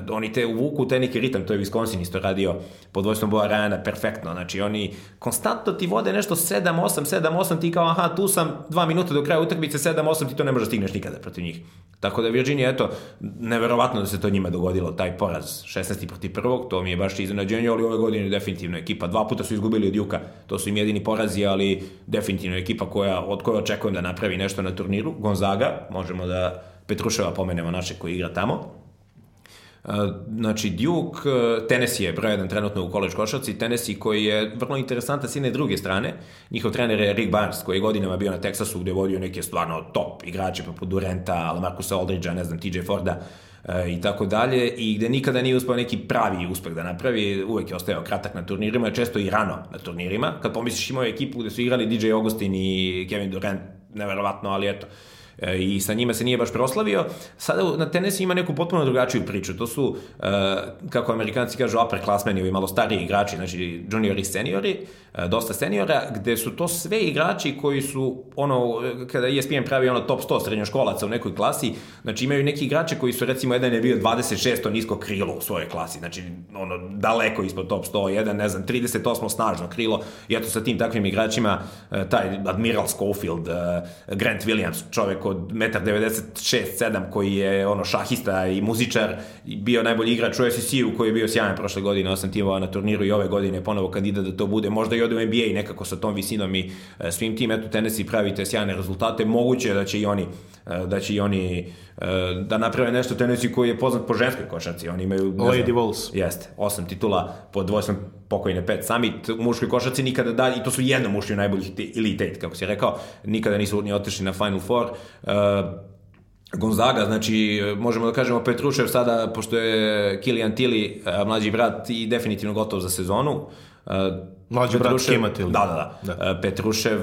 Speaker 2: oni te uvuku te neki ritam, to je Wisconsin isto radio pod vojstvom Boa Rajana perfektno. Znači oni konstantno ti vode nešto 7-8, 7-8, ti kao aha tu sam dva minuta do kraja utakmice 7-8, ti to ne možeš da stigneš nikada protiv njih. Tako da Virginia, eto, neverovatno da se to njima dogodilo, taj poraz 16. protiv prvog, to mi je baš iznenađenje, ali ove godine definitivno ekipa. Dva puta su izgubili od Juka, to su im jedini porazi, ali definitivno ekipa koja, od koje očekujem da napravi nešto na turniru. Gonzaga, možemo da Petruševa pomenemo naše koji igra tamo. Znači, Duke, e, Tennessee je broj jedan trenutno u college košarci, Tennessee koji je vrlo interesantan s jedne druge strane. Njihov trener je Rick Barnes, koji je godinama bio na Texasu gde je vodio neke stvarno top igrače poput Durenta, Lamarcusa Aldridgea, ne znam, TJ Forda e, i tako dalje i gde nikada nije uspeo neki pravi uspeh da napravi, uvek je ostajao kratak na turnirima, često i rano na turnirima. Kad pomisliš imao ekipu gde su igrali DJ Augustin i Kevin Durant, neverovatno, ali eto, i sa njima se nije baš proslavio. Sada na tenisi ima neku potpuno drugačiju priču. To su, e, kako amerikanci kažu, upper classmeni, ovi malo stariji igrači, znači juniori seniori, e, dosta seniora, gde su to sve igrači koji su, ono, kada ESPN pravi ono top 100 srednjoškolaca u nekoj klasi, znači imaju neki igrače koji su, recimo, jedan je bio 26. nisko krilo u svojoj klasi, znači, ono, daleko ispod top 100, jedan, ne znam, 38. snažno krilo, i eto sa tim takvim igračima, taj Admiral Schofield, Grant Williams, čovek od 1,96-7 koji je ono šahista i muzičar, bio najbolji igrač u SEC-u koji je bio sjajan prošle godine, osam timova na turniru i ove godine ponovo kandidat da to bude, možda i ode u NBA i nekako sa tom visinom i e, svim tim, eto Tennessee pravite sjajne rezultate, moguće da će i oni e, da će i oni e, da naprave nešto Tennessee koji je poznat po ženskoj košarci. Oni imaju...
Speaker 1: Lady Vols.
Speaker 2: Jeste, osam titula pod dvojstvom pokojne Pet Summit u muškoj košarci nikada da, i to su jedno muški najboljih Elite Eight, kako si rekao, nikada nisu ni otišli na Final Four. Uh, Gonzaga, znači možemo da kažemo Petrušev sada, pošto je Kilian Tili, mlađi brat i definitivno gotov za sezonu,
Speaker 1: Mlađi brat Kimatil.
Speaker 2: Da, da, da. da. Petrušev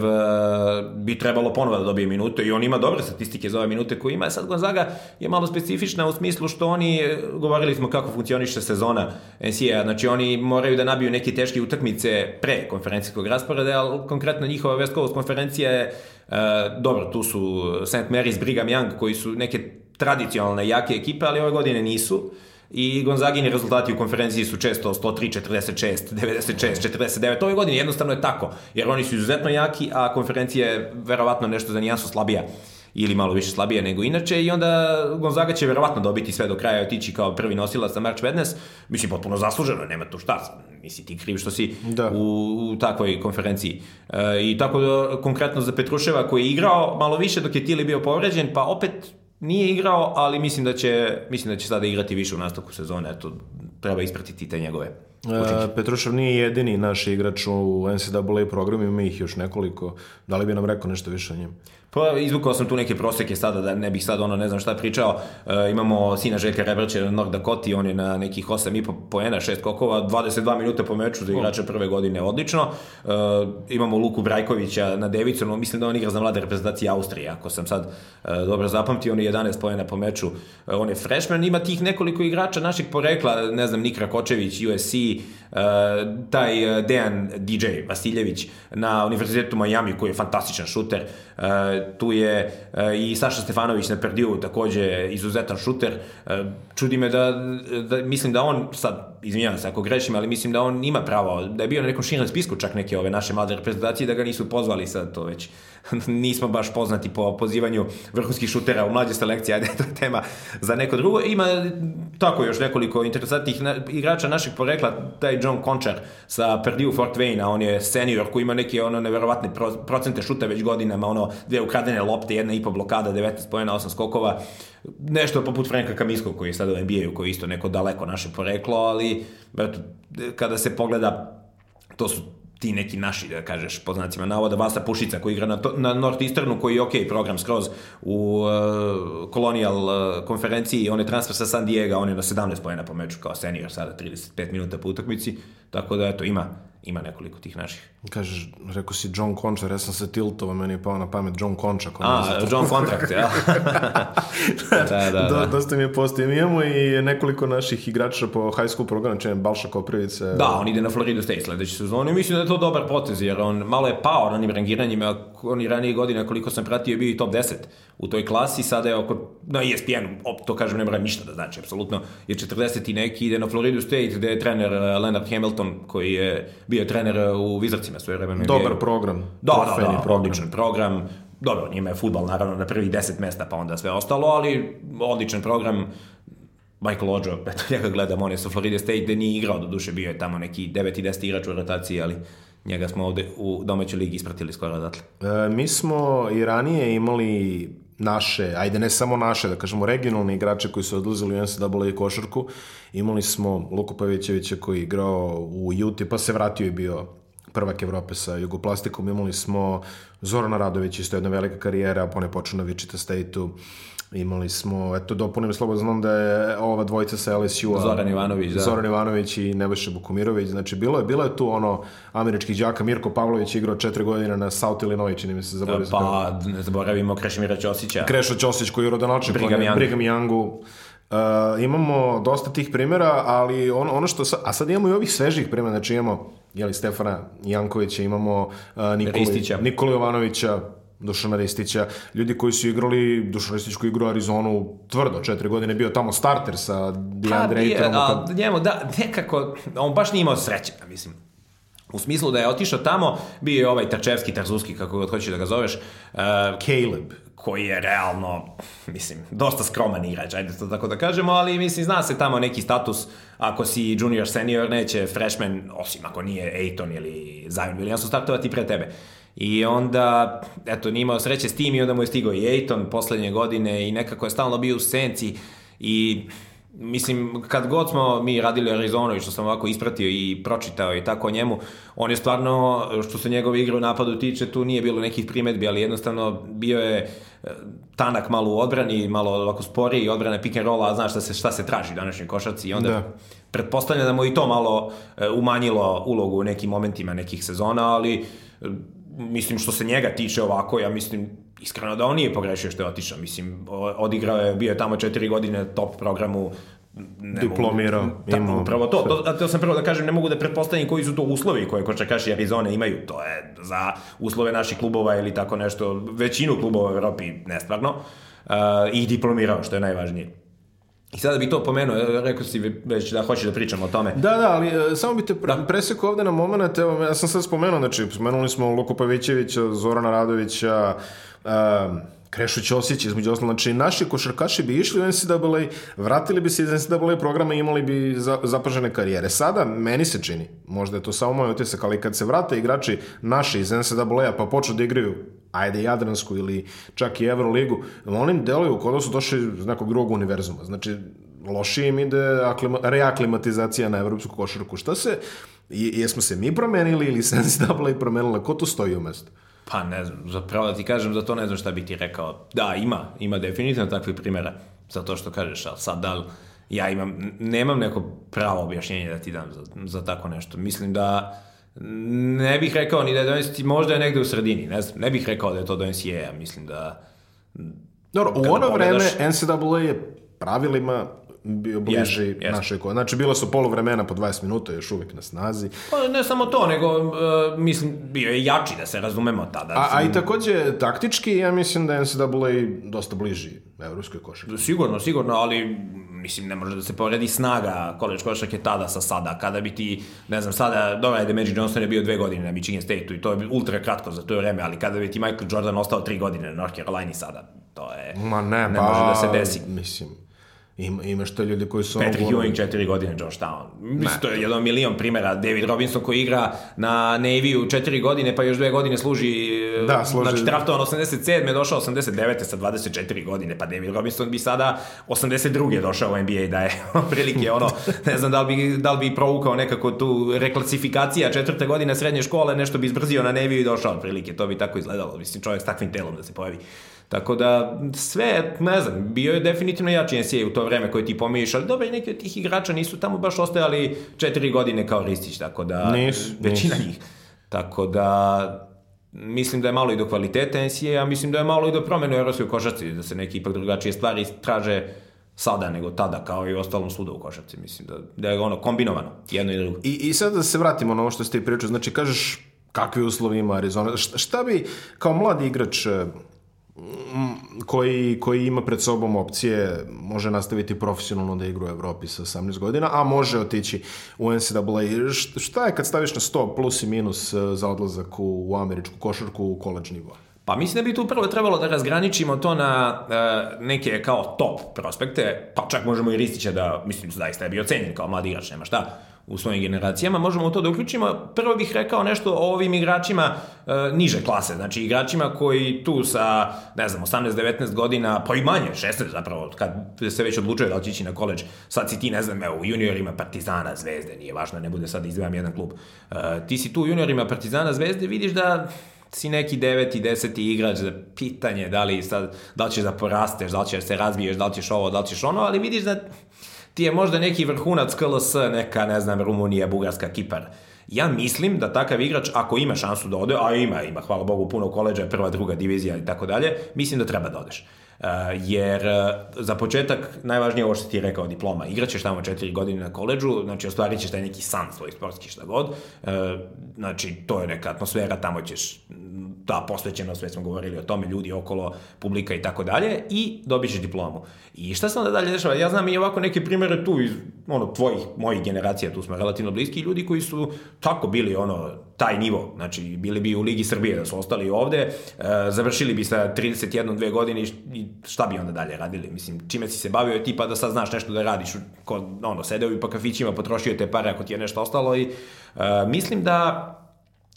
Speaker 2: bi trebalo ponovo da dobije minute i on ima dobre statistike za ove minute koje ima. Sad Gonzaga je malo specifična u smislu što oni, govorili smo kako funkcioniše sezona NCAA, znači oni moraju da nabiju neke teške utakmice pre konferencijskog rasporeda, ali konkretno njihova West Coast konferencija je dobro, tu su St. Mary's, Brigham Young koji su neke tradicionalne jake ekipe, ali ove godine nisu i Gonzagini rezultati u konferenciji su često 103, 46, 96, 49. Ove godine jednostavno je tako, jer oni su izuzetno jaki, a konferencija je verovatno nešto za nijansu slabija ili malo više slabije nego inače i onda Gonzaga će verovatno dobiti sve do kraja i otići kao prvi nosilac na March Madness. Mislim, potpuno zasluženo, nema tu šta. Nisi ti kriv što si da. u, u takvoj konferenciji. E, I tako da, konkretno za Petruševa koji je igrao malo više dok je Tili bio povređen, pa opet Nije igrao, ali mislim da će, mislim da će sada igrati više u nastavku sezone. Eto, treba ispratiti te njegove
Speaker 1: E, Petrušev nije jedini naš igrač u NCAA programu, ima ih još nekoliko. Da li bi nam rekao nešto više o njemu?
Speaker 2: Pa izvukao sam tu neke proseke sada, da ne bih sad ono ne znam šta pričao. E, imamo sina Željka Rebrća na North Dakota, on je na nekih 8,5 poena, 6 kokova, 22 minuta po meču za igrača prve godine, odlično. E, imamo Luku Brajkovića na Deviconu, mislim da on igra za mlade reprezentacije Austrije, ako sam sad e, dobro zapamtio, on je 11 poena po meču, e, on je freshman, ima tih nekoliko igrača naših porekla, ne znam, Nik Rakočević, USC, uh, taj uh, Dejan DJ Vasiljević na Univerzitetu Miami koji je fantastičan šuter. Uh, tu je uh, i Saša Stefanović na Perdiju takođe izuzetan šuter. Uh, čudi me da, da, mislim da on sad, izvinjavam se ako grešim, ali mislim da on ima pravo, da je bio na nekom širnom spisku čak neke ove naše mlade reprezentacije, da ga nisu pozvali sad to već. *laughs* Nismo baš poznati po pozivanju vrhunskih šutera u mlađe selekcije, ajde, *laughs* to je tema za neko drugo. Ima tako još nekoliko interesantnih igrača našeg porekla, taj John Conchar sa Purdue Fort Wayne, on je senior koji ima neke ono neverovatne procente šuta već godinama, ono dve ukradene lopte, jedna i po blokada, 19 pojena, 8 skokova, nešto poput Franka Kamiskog koji je sada u NBA-u, koji je isto neko daleko naše poreklo, ali eto, kada se pogleda, to su ti neki naši, da kažeš, po znacima navoda, Vasa Pušica koji igra na, to, na Northeasternu, koji je ok program skroz u uh, uh, konferenciji, on je transfer sa San Diego, on je na 17 pojena po meču kao senior, sada 35 minuta po utakmici, tako da eto, ima, ima nekoliko tih naših.
Speaker 1: Kažeš, rekao si John Concha, ja sam se tiltovao, meni je pao na pamet John Concha.
Speaker 2: A, John Contract, ja. *laughs*
Speaker 1: da, da, da. Dosta mi je postoji. Mi imamo i nekoliko naših igrača po high school programu, čejem Balša Koprivice.
Speaker 2: Da, on ide na Florida State sledeći sezon i mislim da je to dobar potez, jer on malo je pao na njim rangiranjima, oni ranije godine, koliko sam pratio, je bio i top 10 u toj klasi, sada je oko, na ESPN, to kažem, ne mora ništa da znači, apsolutno, je 40 i neki, ide na Florida State, gde je trener uh, Leonard Hamilton, koji je bio trener uh, u Wizardsima svoje vremena.
Speaker 1: Dobar program.
Speaker 2: Da, da, da, program. odličan program. Dobro, njima je futbal naravno na prvih 10 mesta, pa onda sve ostalo, ali odličan program. Michael Ojo, *laughs* eto njega gledam, on je sa Florida State gde nije igrao, do duše bio je tamo neki 9 i 10 igrač u rotaciji, ali njega smo ovde u domaćoj ligi ispratili skoro odatle.
Speaker 1: E, mi smo i ranije imali naše, ajde ne samo naše, da kažemo regionalne igrače koji su odlazili u NCAA košarku. Imali smo Luko Pavićevića koji je igrao u Juti, pa se vratio i bio prvak Evrope sa Jugoplastikom. Imali smo Zorana Radović, isto jedna velika karijera, pa on je počeo na State-u. Imali smo, eto, dopunim slobodno, znam da je ova dvojica sa LSU-a.
Speaker 2: Zoran Ivanović, da.
Speaker 1: Zoran Ivanović i Nebojša Bukumirović. Znači, bilo je, bilo je tu ono američkih đaka. Mirko Pavlović igrao četiri godine na South Illinois, čini mi se zaboravio.
Speaker 2: Pa, ne zaboravimo Krešimira Ćosića.
Speaker 1: Krešo Ćosić koji je rodonačnik.
Speaker 2: Brigham Young.
Speaker 1: Brigham Youngu. Uh, imamo dosta tih primjera, ali ono, ono što sa, a sad imamo i ovih svežih primjera, znači imamo jeli, Stefana Jankovića, imamo uh, Nikoli,
Speaker 2: Ristića.
Speaker 1: Nikoli Jovanovića, Dušana Ristića, ljudi koji su igrali, Dušan Ristić koji igrao Arizonu tvrdo, četiri godine bio tamo starter sa DeAndre
Speaker 2: pa, Aytonom. Kad... njemu, da, nekako, on baš nije imao sreće, mislim. U smislu da je otišao tamo, bio je ovaj Tačevski, Tarzuski, kako god hoćeš da ga zoveš. Uh,
Speaker 1: Caleb
Speaker 2: koji je realno, mislim, dosta skroman igrač, ajde to tako da kažemo, ali mislim, zna se tamo neki status, ako si junior, senior, neće freshman, osim ako nije Ejton ili Zion Williamson startovati pre tebe. I onda, eto, nije imao sreće s tim i onda mu je stigao i Ejton poslednje godine i nekako je stalno bio u senci i mislim, kad god smo mi radili Arizonu i što sam ovako ispratio i pročitao i tako o njemu, on je stvarno, što se njegove igre u napadu tiče, tu nije bilo nekih primetbi, ali jednostavno bio je e, tanak malo u odbrani, malo ovako sporiji, odbrane pick and rolla, a znaš šta se, šta se traži u današnjoj košarci i onda da. pretpostavljam da mu i to malo e, umanjilo ulogu u nekim momentima nekih sezona, ali e, mislim što se njega tiče ovako, ja mislim iskreno da on nije pogrešio što je otišao. Mislim, odigrao je, bio je tamo četiri godine top programu,
Speaker 1: ne diplomirao.
Speaker 2: Da, imao. Upravo to. to. To sam prvo da kažem, ne mogu da pretpostavim koji su to uslovi koje košarkaši Arizone imaju. To je za uslove naših klubova ili tako nešto, većinu klubova u Evropi nestvarno. Uh, I diplomirao, što je najvažnije. I sada bi to pomenuo, rekao si već da hoćeš da pričamo o tome.
Speaker 1: Da, da, ali e, samo bi te pre, da. presekao ovde na moment, evo, ja sam sad spomenuo, znači, spomenuli smo Luku Pavićevića, Zorana Radovića, um, Krešu Ćosić, između osnovno, znači naši košarkaši bi išli u NCAA, vratili bi se iz NCAA programa i imali bi za, zapažene karijere. Sada, meni se čini, možda je to samo moj otisak, ali kad se vrate igrači naši iz NCAA pa počnu da igraju ajde Jadransku ili čak i Euroligu, oni deluju kod da su došli iz nekog drugog univerzuma. Znači, lošije im ide aklima, reaklimatizacija na evropsku košarku. Šta se, jesmo se mi promenili ili se NCAA promenila? Ko tu stoji u mestu?
Speaker 2: Pa ne znam, zapravo da ti kažem za to ne znam šta bi ti rekao. Da, ima, ima definitivno takvih primjera za to što kažeš, ali sad da li ja imam, nemam neko pravo objašnjenje da ti dam za, za tako nešto. Mislim da ne bih rekao ni da je donesi, možda je negde u sredini, ne znam, ne bih rekao da je to donesi NCAA, mislim da...
Speaker 1: Dobro, u ono vreme NCAA je pravilima bio bliži
Speaker 2: Jeste, jeste.
Speaker 1: našoj ko. Znači, bila su poluvremena po 20 minuta, još uvijek na snazi.
Speaker 2: Pa ne samo to, nego, e, mislim, bio je jači, da se razumemo tada.
Speaker 1: A, a i takođe, taktički, ja mislim da je NCAA dosta bliži evropskoj košarci.
Speaker 2: Sigurno, sigurno, ali mislim, ne može da se poredi snaga college košarke tada sa sada. Kada bi ti, ne znam, sada, dobro je da Magic Johnson je bio dve godine na Michigan State-u i to je ultra kratko za to vreme, ali kada bi ti Michael Jordan ostao tri godine na North Carolina sada, to je...
Speaker 1: Ma ne,
Speaker 2: ne
Speaker 1: pa,
Speaker 2: može da se desi.
Speaker 1: Mislim, ima, imaš to ljudi koji su...
Speaker 2: Patrick
Speaker 1: ono-
Speaker 2: Ewing četiri godine Georgetown. Mislim, to je jedan milion primjera. David Robinson koji igra na Navy-u četiri godine, pa još dve godine služi...
Speaker 1: Da, služi-
Speaker 2: Znači, draftovan 87. došao 89. sa 24 godine, pa David Robinson bi sada 82. došao u NBA da je *laughs* prilike ono, ne znam da li bi, da li bi provukao nekako tu reklasifikacija četvrte godine srednje škole, nešto bi izbrzio na Navy i došao otprilike, to bi tako izgledalo, mislim, čovjek s takvim telom da se pojavi. Tako da, sve, ne znam, bio je definitivno jači NCAA u to vreme koje ti pominješ, ali dobro, i neki od tih igrača nisu tamo baš ostajali četiri godine kao Ristić, tako da,
Speaker 1: Nisu, *laughs*
Speaker 2: većina njih. Tako da, mislim da je malo i do kvalitete NCAA, a mislim da je malo i do promene u evropskoj košarci, da se neki ipak drugačije stvari traže sada nego tada, kao i u ostalom suda u košarci. Mislim da, da je ono kombinovano, jedno i drugo.
Speaker 1: I, I sad da se vratimo na ovo što ste pričali, znači kažeš kakvi uslovi ima Arizona, šta, šta bi kao mladi igrač koji, koji ima pred sobom opcije, može nastaviti profesionalno da igra u Evropi sa 18 godina, a može otići u NCAA. Št- Šta je kad staviš na 100 plus i minus e, za odlazak u, u američku košarku u koleđ nivo?
Speaker 2: Pa mislim da bi tu prvo trebalo da razgraničimo to na e, neke kao top prospekte, pa čak možemo i Ristića da, mislim, zaista je bio cenjen kao mladi igrač, nema šta, u svojim generacijama, možemo u to da uključimo. Prvo bih rekao nešto o ovim igračima e, niže klase, znači igračima koji tu sa, ne znam, 18-19 godina, pa i manje, 16 zapravo, kad se već odlučuje da li će ići na koleđ, sad si ti, ne znam, evo, u juniorima Partizana, Zvezde, nije važno, ne bude sad da izdvajam jedan klub. E, ti si tu u juniorima Partizana, Zvezde, vidiš da si neki deveti, deseti igrač za pitanje da li, sad, da li ćeš da porasteš, da li ćeš da se razbiješ, da li ćeš ovo, da li ćeš ono, ali vidiš da ti je možda neki vrhunac KLS, neka, ne znam, Rumunija, Bugarska, Kipar. Ja mislim da takav igrač, ako ima šansu da ode, a ima, ima, hvala Bogu, puno koleđa, prva, druga divizija i tako dalje, mislim da treba da odeš. Uh, jer uh, za početak najvažnije je ovo što ti je rekao diploma. Igraćeš tamo četiri godine na koleđu, znači ostvarit ćeš taj neki san svoj sportski šta god. Uh, znači to je neka atmosfera, tamo ćeš ta posvećenost, već smo govorili o tome, ljudi okolo, publika i tako dalje, i dobit diplomu. I šta se onda dalje dešava? Ja znam i ovako neke primere tu iz ono, tvojih, mojih generacija, tu smo relativno bliski, ljudi koji su tako bili ono, taj nivo, znači bili bi u Ligi Srbije da su ostali ovde, e, završili bi sa 31-2 godine i šta bi onda dalje radili? Mislim, čime si se bavio ti pa da sad znaš nešto da radiš, kod, ono, sedeo bi po kafićima, potrošio te pare ako ti je nešto ostalo i e, mislim da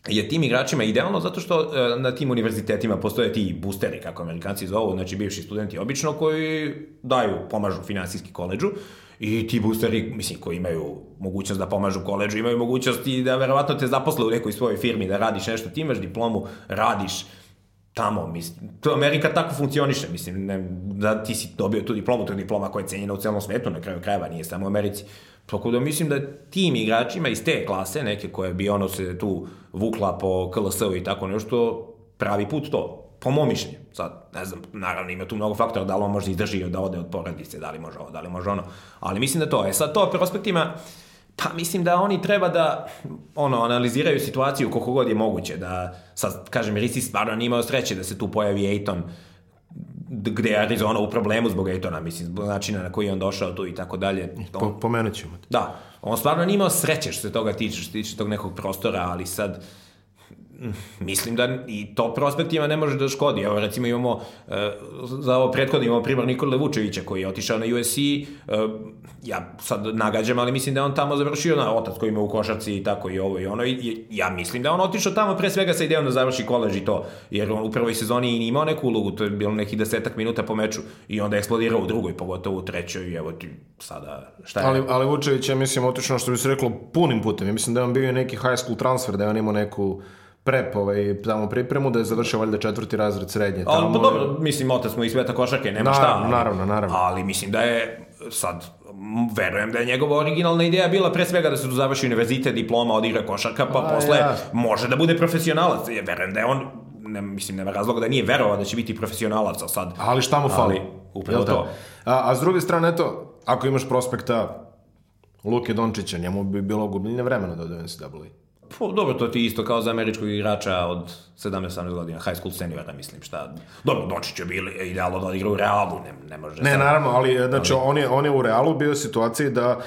Speaker 2: je tim igračima idealno zato što e, na tim univerzitetima postoje ti boosteri, kako amerikanci zovu, znači bivši studenti obično koji daju, pomažu finansijski koleđu i ti boosteri, mislim, koji imaju mogućnost da pomažu koleđu, imaju mogućnost i da verovatno te zaposle u nekoj svojoj firmi, da radiš nešto, ti imaš diplomu, radiš, tamo, mislim, to Amerika tako funkcioniše, mislim, ne, da ti si dobio tu diplomu, to je diploma koja je cenjena u celom svetu, na kraju krajeva, nije samo u Americi. Tako da mislim da tim igračima iz te klase, neke koje bi ono se tu vukla po KLS-u i tako nešto, pravi put to, po mom mišljenju. Sad, ne znam, naravno ima tu mnogo faktora, da li on može izdrži da ode od porodice, da li može ovo, da li može ono, ali mislim da to je. Sad to prospektima, Pa mislim da oni treba da ono analiziraju situaciju koliko god je moguće da sad kažem Risi stvarno nije imao sreće da se tu pojavi Ejton d- gde je Arizona u problemu zbog Ejtona, mislim, zbog načina na koji je on došao tu i tako dalje.
Speaker 1: Po, pomenut ćemo te.
Speaker 2: Da, on stvarno nije imao sreće što se toga tiče, što se tiče tog nekog prostora, ali sad mislim da i to prospektima ne može da škodi. Evo recimo imamo e, za ovo prethodno imamo primjer Nikola Vučevića koji je otišao na USC, e, ja sad nagađam, ali mislim da on tamo završio na otac koji ima u košarci i tako i ovo i ono i ja mislim da on otišao tamo pre svega sa idejom da završi koleđ i to, jer on u prvoj sezoni i nije imao neku ulogu, to je bilo nekih desetak minuta po meču i onda je eksplodirao u drugoj, pogotovo u trećoj i evo ti sada šta je
Speaker 1: Ali, ali Vučević je, mislim, otično što bi se reklo punim putem. Ja mislim da je on bio neki high school transfer, da je on imao neku prep, ovaj, tamo pripremu, da je završio valjda četvrti razred srednje.
Speaker 2: Ali,
Speaker 1: Tamo,
Speaker 2: pa dobro, mislim, otac mu i sveta košarke, nema šta.
Speaker 1: Naravno,
Speaker 2: ali-
Speaker 1: naravno, naravno.
Speaker 2: Ali mislim da je, sad, verujem da je njegova originalna ideja bila pre svega da se tu završi univerzitet, diploma, odigra košarka, pa
Speaker 1: A,
Speaker 2: posle
Speaker 1: ja.
Speaker 2: može da bude profesionalac. Ja verujem da je on, ne, mislim, nema razloga da nije verovao da će biti profesionalac, a sad...
Speaker 1: Ali šta mu fali?
Speaker 2: Ali, upravo to.
Speaker 1: A, a s druge strane, eto, ako imaš prospekta Luke Dončića, njemu bi bilo gubljenje vremena da ode u NCAA.
Speaker 2: Pa, dobro, to ti je isto kao za američkog igrača od 17-18 godina, high school seniora, mislim, šta. Dobro, Dončić je bili idealno da odigra u Realu, ne, ne može
Speaker 1: Ne,
Speaker 2: sad-
Speaker 1: naravno, ali znači, On, je, on je u Realu bio u situaciji da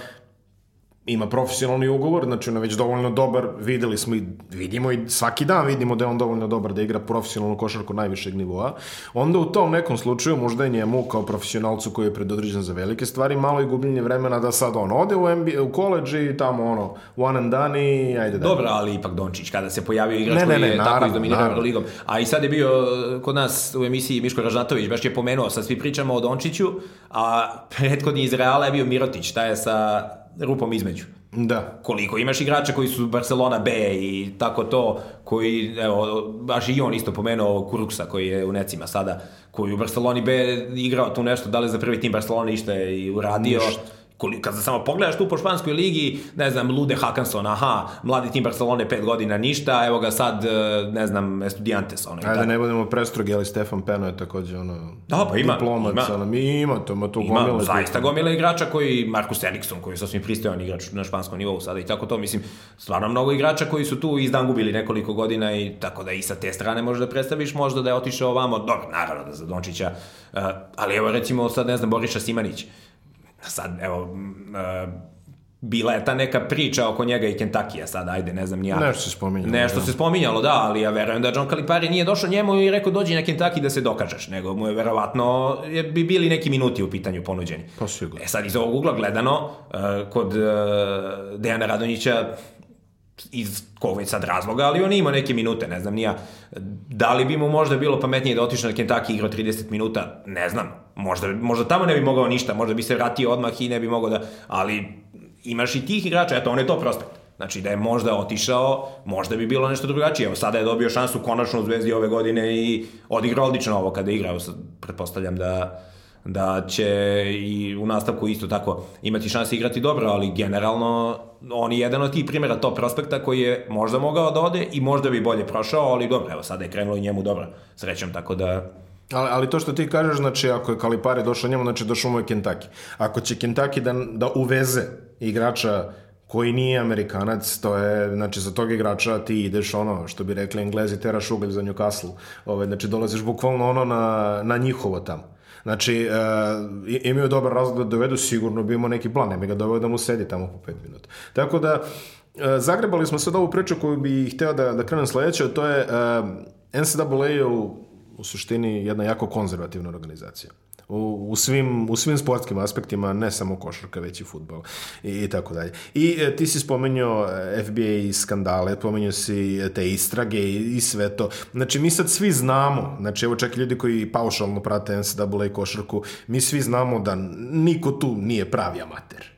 Speaker 1: ima profesionalni ugovor, znači on je već dovoljno dobar, videli smo i vidimo i svaki dan vidimo da je on dovoljno dobar da igra profesionalnu košarku najvišeg nivoa. Onda u tom nekom slučaju možda je njemu kao profesionalcu koji je predodređen za velike stvari malo i gubljenje vremena da sad on ode u, NBA, u college i tamo ono one and done i ajde da.
Speaker 2: Dobro, ali ipak Dončić, kada se pojavio igrač
Speaker 1: Ne, ne,
Speaker 2: koji
Speaker 1: ne,
Speaker 2: je tako
Speaker 1: naravno,
Speaker 2: izdominirao
Speaker 1: naravno.
Speaker 2: ligom. A i sad je bio uh, kod nas u emisiji Miško Ražnatović, baš je pomenuo, sad svi pričamo o Dončiću, a prethodni iz Reala je bio Mirotić, šta je sa rupom između.
Speaker 1: Da.
Speaker 2: koliko imaš igrača koji su Barcelona B i tako to, koji, evo, baš i on isto pomenuo Kuruksa koji je u necima sada, koji u Barceloni B igrao tu nešto, da li za prvi tim Barcelona išta je i uradio. Koli, kad samo pogledaš tu po španskoj ligi, ne znam, Lude Hakanson, aha, mladi tim Barcelone pet godina ništa, evo ga sad, e, ne znam, Estudiantes, ono
Speaker 1: Ajde,
Speaker 2: tako.
Speaker 1: ne budemo prestrogi, ali Stefan Peno je takođe ono...
Speaker 2: Da, pa ima,
Speaker 1: diplomac,
Speaker 2: ima.
Speaker 1: Ono, mi ima to, ima tu
Speaker 2: Ima
Speaker 1: gomile.
Speaker 2: zaista gomila igrača koji, Markus Erikson, koji je sasvim pristojan igrač na španskom nivou sada i tako to, mislim, stvarno mnogo igrača koji su tu izdangubili nekoliko godina i tako da i sa te strane možeš da predstaviš, možda da je otišao ovamo, dobro, naravno da za Dončića, uh, ali evo recimo sad, ne znam, Boriša Simanić, sad, evo, uh, bila je ta neka priča oko njega i Kentakija sad, ajde, ne znam ni ja.
Speaker 1: Nešto se spominjalo,
Speaker 2: Nešto
Speaker 1: da.
Speaker 2: se spominjalo, da, ali ja verujem da John Calipari nije došao njemu i rekao dođi na Kentucky da se dokažeš, nego mu je verovatno, je, bi bili neki minuti u pitanju ponuđeni.
Speaker 1: Pa sigurno.
Speaker 2: E sad iz ovog ugla gledano, uh, kod uh, Dejana Radonjića, iz kog već sad razloga, ali on ima neke minute, ne znam nija. Da li bi mu možda bilo pametnije da otiše na Kentucky igrao 30 minuta? Ne znam. Možda, možda tamo ne bi mogao ništa, možda bi se vratio odmah i ne bi mogao da... Ali imaš i tih igrača, eto, on je to prospekt. Znači da je možda otišao, možda bi bilo nešto drugačije. Evo sada je dobio šansu konačno u Zvezdi ove godine i odigrao odlično ovo kada je igrao. Pretpostavljam da da će i u nastavku isto tako imati šanse igrati dobro, ali generalno on je jedan od tih primjera top prospekta koji je možda mogao da ode i možda bi bolje prošao, ali dobro, evo sada je krenulo i njemu dobro, srećom, tako da
Speaker 1: Ali, ali to što ti kažeš, znači ako je Kalipari došao njemu, znači došao mu je Kentucky. Ako će Kentucky da, da uveze igrača koji nije Amerikanac, to je, znači, za tog igrača ti ideš ono, što bi rekli Englezi, teraš ugalj za Newcastle. Ove, znači, dolaziš bukvalno ono na, na njihovo tamo. Znači, uh, imaju dobar razlog da dovedu, sigurno bi imao neki plan, ne bi ga doveo da mu sedi tamo po pet minuta. Tako da, uh, zagrebali smo sad ovu priču koju bi hteo da, da krenem sledeće, to je uh, NCAA je u, u suštini jedna jako konzervativna organizacija. U, svim, u svim sportskim aspektima, ne samo košarka, već i futbol i, i tako dalje. I e, ti si spomenuo e, FBA skandale, spomenuo si e, te istrage i, i sve to. Znači, mi sad svi znamo, znači, evo čak i ljudi koji paušalno prate NCAA košarku, mi svi znamo da niko tu nije pravi amater.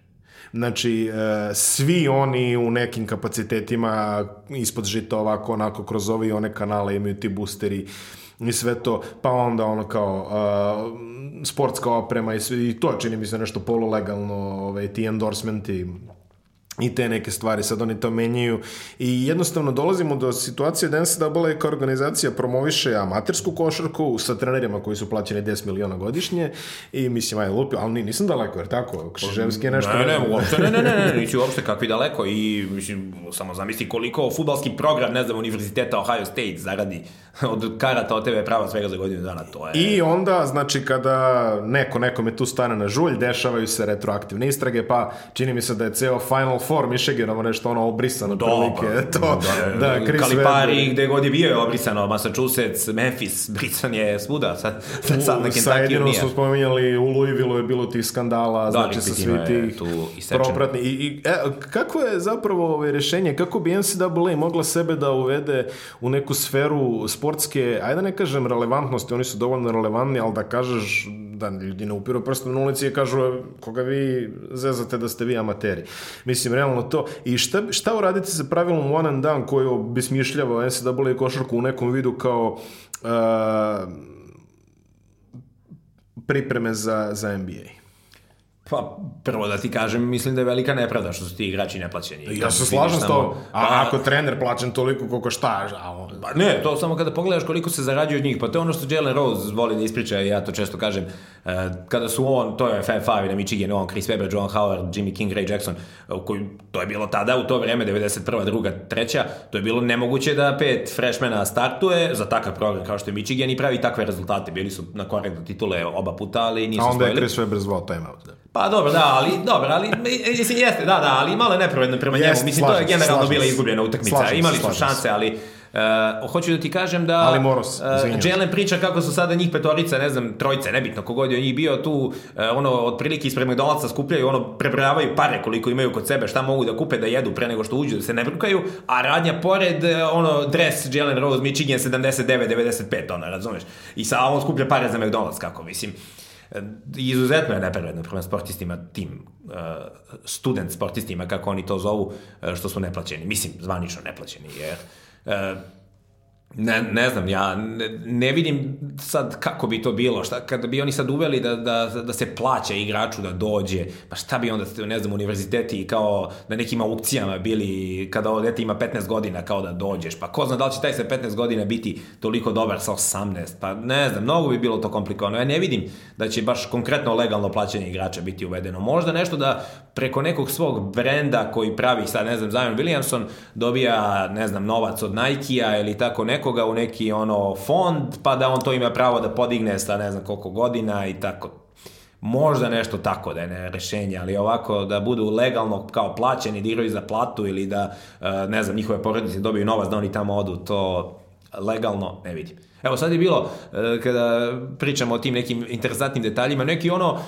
Speaker 1: Znači, svi oni u nekim kapacitetima ispod žita ovako, onako, kroz ove i one kanale imaju ti boosteri i sve to, pa onda ono kao uh, sportska oprema i, sve, i to čini mi se nešto polulegalno, ovaj, ti endorsementi i te neke stvari, sad oni to menjaju. I jednostavno dolazimo do situacije da NCAA kao organizacija promoviše amatersku košarku sa trenerima koji su plaćeni 10 miliona godišnje i mislim, aj lupio, ali ni- nisam daleko, jer tako, Kšiževski je nešto...
Speaker 2: Ne, ne, uopšte, ne, ne, ne, ne, *laughs* nisi uopšte kakvi daleko i mislim, samo zamisli koliko futbalski program, ne znam, univerziteta Ohio State zaradi od karata, od TV prava svega za godinu dana, to je...
Speaker 1: I onda, znači, kada neko nekome tu stane na žulj, dešavaju se retroaktivne istrage, pa čini mi se da je ceo Final Four Michiganovo nešto ono obrisano prilike. To, da, Chris
Speaker 2: Kalipari, gde god je bio je obrisano, Massachusetts, Memphis, *laughs* brisan je svuda, sad, sad, sad na
Speaker 1: sa
Speaker 2: Kentucky
Speaker 1: jedinom
Speaker 2: nije.
Speaker 1: smo spominjali, u Louisville je bilo tih skandala, znači sa svi tih propratni. I, i, e, kako je zapravo ovaj, rešenje, kako bi NCAA mogla sebe da uvede u neku sferu sportske, ajde da ne kažem relevantnosti, oni su dovoljno relevantni, ali da kažeš da ljudi ne upiru prstom na ulici i kažu "E, koga vi zezate da ste vi amateri. Mislim, realno to. I šta, šta uraditi sa pravilom one and done koji obesmišljava NCAA košarku u nekom vidu kao uh, pripreme za, za NBA.
Speaker 2: Pa, prvo da ti kažem, mislim da je velika nepravda što su ti igrači neplaćeni.
Speaker 1: Ja se slažem s tobom. A
Speaker 2: Pa,
Speaker 1: ako trener plaćen toliko koliko šta, a on...
Speaker 2: Pa ne, to samo kada pogledaš koliko se zarađuje od njih, pa to je ono što Jalen Rose voli da ispriča ja to često kažem, e, kada su on, to je Fab Five na Michigan, on, Chris Webber, John Howard, Jimmy King, Ray Jackson, e, koji, to je bilo tada, u to vreme, 91. druga, treća, to je bilo nemoguće da pet freshmana startuje za takav program kao što je Michigan i pravi takve rezultate. Bili su na korak do titule oba puta, ali nisu
Speaker 1: A onda je. Chris Webber zvao timeout. Da.
Speaker 2: Pa dobro, da, ali, dobro, ali, mislim, jeste, da, da, ali malo je nepravedno prema njemu.
Speaker 1: Jest,
Speaker 2: Mislim, to je
Speaker 1: slažem
Speaker 2: generalno
Speaker 1: slažem
Speaker 2: bila izgubljena utakmica.
Speaker 1: Slažem
Speaker 2: Imali su
Speaker 1: slažem se.
Speaker 2: šanse, ali uh, hoću da ti kažem da
Speaker 1: Ali morao si,
Speaker 2: uh,
Speaker 1: se.
Speaker 2: Jalen priča kako su sada njih petorica, ne znam, trojice, nebitno kogod je njih bio tu, uh, ono, otprilike ispred McDonald'sa skupljaju, ono, prebrojavaju pare koliko imaju kod sebe, šta mogu da kupe da jedu pre nego što uđu, da se ne brukaju, a radnja pored, uh, ono, dres Jalen Rose, Michigan 79-95, ono, razumeš? I sa on skuplja pare za McDonald's, kako, mislim. E, izuzetno je nepravedno prema sportistima, tim uh, student sportistima, kako oni to zovu, uh, što su neplaćeni. Mislim, zvanično neplaćeni, jer uh, ne, ne znam, ja ne, ne vidim sad kako bi to bilo, šta, kada bi oni sad uveli da, da, da se plaća igraču da dođe, pa šta bi onda, ne znam, univerziteti kao na nekim aukcijama bili, kada ovo dete ima 15 godina kao da dođeš, pa ko zna da li će taj sa 15 godina biti toliko dobar sa 18, pa ne znam, mnogo bi bilo to komplikovano, ja ne vidim da će baš konkretno legalno plaćanje igrača biti uvedeno, možda nešto da preko nekog svog brenda koji pravi sad, ne znam, Zion Williamson dobija, ne znam, novac od Nike-a ili tako nekoga u neki ono fond, pa da on to ima pravo da podigne sa ne znam koliko godina i tako. Možda nešto tako da je ne rešenje, ali ovako da budu legalno kao plaćeni, da igraju za platu ili da, e, ne znam, njihove porodice dobiju novac da oni tamo odu, to legalno ne vidim. Evo sad je bilo, e, kada pričamo o tim nekim interesantnim detaljima, neki ono,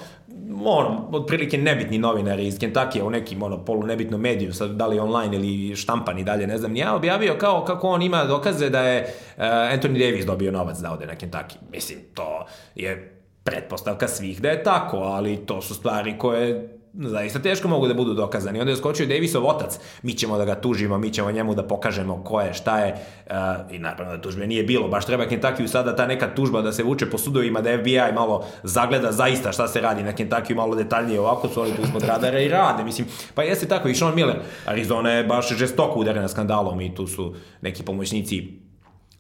Speaker 2: ono, otprilike nebitni novinari iz Kentakija u nekim ono polu nebitnom mediju, sad da li online ili štampan i dalje, ne znam, ni ja objavio kao kako on ima dokaze da je uh, Anthony Davis dobio novac da ode na Kentucky. Mislim, to je pretpostavka svih da je tako, ali to su stvari koje zaista teško mogu da budu dokazani. Onda je skočio Davisov otac, mi ćemo da ga tužimo, mi ćemo njemu da pokažemo ko je, šta je, uh, i naravno da tužbe nije bilo, baš treba Kentucky sada ta neka tužba da se vuče po sudovima, da FBI malo zagleda zaista šta se radi na Kentucky malo detaljnije, ovako su oni tu ispod radara i rade, mislim, pa jeste tako i Sean Miller, Arizona je baš žestoko udarena skandalom i tu su neki pomoćnici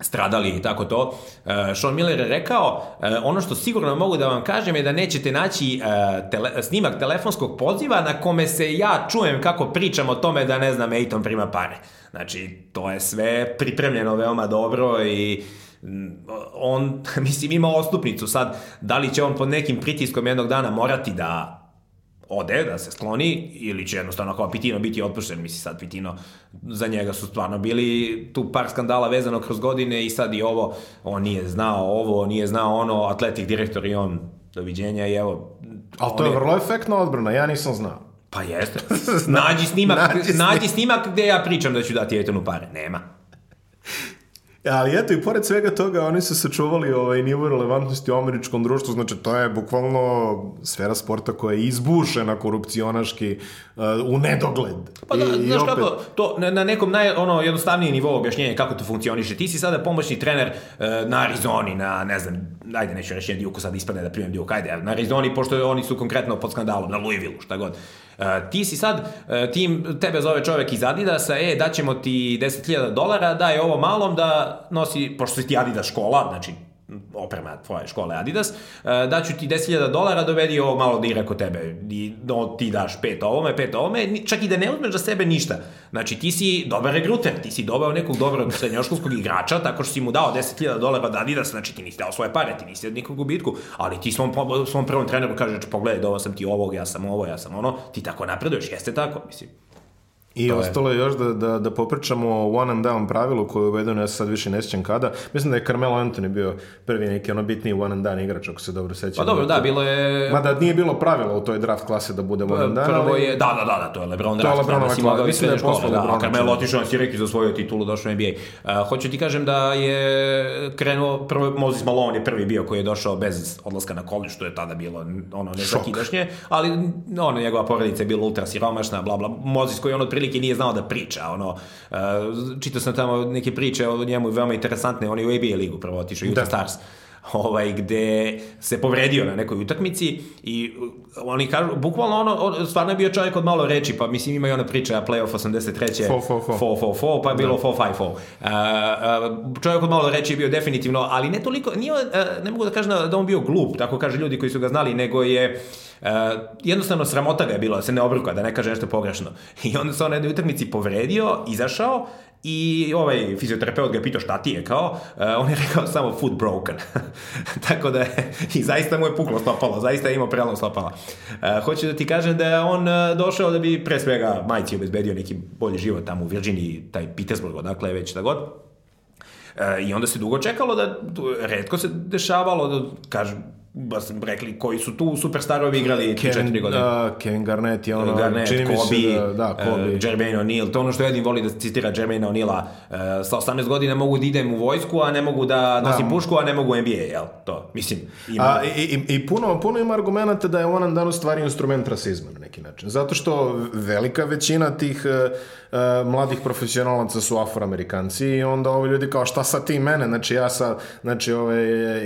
Speaker 2: stradali i tako to. Uh, Sean Miller je rekao, uh, ono što sigurno mogu da vam kažem je da nećete naći uh, tele, snimak telefonskog poziva na kome se ja čujem kako pričam o tome da ne znam, Ejton prima pare. Znači, to je sve pripremljeno veoma dobro i on, *laughs* mislim, ima ostupnicu sad, da li će on pod nekim pritiskom jednog dana morati da ode, da se skloni, ili će jednostavno kao Pitino biti otpušten, misli sad Pitino, za njega su stvarno bili tu par skandala vezano kroz godine i sad i ovo, on nije znao ovo, nije znao ono, atletik direktor i on, doviđenja i evo.
Speaker 1: Ali to je vrlo efektna odbrana, ja nisam znao.
Speaker 2: Pa jeste. *laughs* Nađi snimak,
Speaker 1: Nađi
Speaker 2: nađi,
Speaker 1: snimak.
Speaker 2: snimak gde ja pričam da ću dati Etonu pare. Nema.
Speaker 1: Ali eto, i pored svega toga, oni su sačuvali ovaj nivo relevantnosti u američkom društvu, znači to je bukvalno sfera sporta koja je izbušena korupcionaški uh, u nedogled.
Speaker 2: Pa da,
Speaker 1: I- i
Speaker 2: znaš
Speaker 1: opet-
Speaker 2: kako, to na, na nekom naj, ono, jednostavnijem nivou objašnjenja kako to funkcioniše. Ti si sada pomoćni trener e, na Arizoni, na, ne znam, ajde neću reći na Duke, sad ispadne da primam Duke, ajde, na Arizoni, pošto oni su konkretno pod skandalom, na Louisville, šta god. E, ti si sad, e, tim, tebe zove čovek iz Adidasa, e, daćemo ti 10.000 dolara, daj ovo malom da nosi, pošto si ti Adidas škola, znači oprema tvoje škole Adidas, e, daću ti 10.000 dolara, dovedi ovo malo da igra kod tebe. I, no, ti daš pet ovome, pet ovome, čak i da ne uzmeš za sebe ništa. Znači, ti si dobar regruter, ti si doveo nekog dobrog srednjoškolskog igrača, tako što si mu dao 10.000 dolara od Adidas, znači ti nisi dao svoje pare, ti nisi od nikog gubitku, ali ti svom, svom prvom treneru kažeš, pogledaj, doveo sam ti ovog, ja sam ovo, ja sam ono, ti tako napreduješ, jeste tako, mislim.
Speaker 1: I
Speaker 2: To je.
Speaker 1: ostalo je još da, da, da popričamo o one and down pravilu koje je uvedeno, ja sad više ne sjećam kada. Mislim da je Carmelo Anthony bio prvi neki ono bitniji one and down igrač, ako se dobro sećam.
Speaker 2: Pa dobro, da, bilo je...
Speaker 1: Mada nije bilo pravila u toj draft klasi da bude one and down,
Speaker 2: Prvo je, da, da, da, da, to je LeBron
Speaker 1: To je
Speaker 2: draft,
Speaker 1: LeBronova
Speaker 2: danas
Speaker 1: klasa.
Speaker 2: mogao
Speaker 1: Mislim da je
Speaker 2: škole, da, Carmelo otišao na Syracuse za svoju titulu, došao u NBA. Uh, hoću ti kažem da je krenuo, prvo Moses Malone je prvi bio koji je došao bez odlaska na college, što je tada bilo ono nezakidašnje, ali ono, njegova porodica je bila ultra siromašna, bla, bla. Moses koji on otprilike nije znao da priča, ono, uh, čitao sam tamo neke priče o njemu veoma interesantne, on je u ABA ligu prvo otišao, Utah
Speaker 1: Da.
Speaker 2: Stars. *laughs* ovaj, gde se povredio na nekoj utakmici i oni kažu, bukvalno ono, on, stvarno je bio čovjek od malo reči, pa mislim ima i ona priča playoff 83.
Speaker 1: Fo, fo, fo.
Speaker 2: fo, fo, fo, pa je bilo fo, faj, fo. Uh, uh, čovjek od malo reči je bio definitivno, ali ne toliko, nije, uh, ne mogu da kažem da on bio glup, tako kaže ljudi koji su ga znali, nego je Uh, jednostavno sramota ga je bilo da se ne obruka, da ne kaže nešto pogrešno. *laughs* I onda se on na jednoj utakmici povredio, izašao I ovaj fizioterapeut ga je pitao šta ti je kao, uh, on je rekao samo foot broken. *laughs* Tako da je, i zaista mu je puklo stopalo, zaista je imao prelom stopala. Uh, hoću da ti kažem da je on uh, došao da bi pre svega majci obezbedio neki bolji život tamo u Virginiji, taj Petersburg, odakle je već da god. I onda se dugo čekalo da, redko se dešavalo da, kažem, ba sam rekli koji su tu superstarovi igrali
Speaker 1: Kevin,
Speaker 2: četiri godine.
Speaker 1: Da, Kevin Garnett je ono,
Speaker 2: Garnett,
Speaker 1: čini mi
Speaker 2: Kobe,
Speaker 1: se da, da, Kobe.
Speaker 2: Uh, Jermaine O'Neal, to je ono što Edin voli da citira Jermaine O'Neala. Uh, sa 18 godina mogu da idem u vojsku, a ne mogu da nosim
Speaker 1: Da.
Speaker 2: pušku, a ne mogu u NBA, jel? To, mislim, ima...
Speaker 1: A, i, i, I puno, puno ima argumenta da je on dan u stvari instrument rasizma na neki način. Zato što velika većina tih uh, uh, mladih profesionalaca su afroamerikanci i onda ovi ljudi kao šta sad ti mene, znači ja sa, znači ove,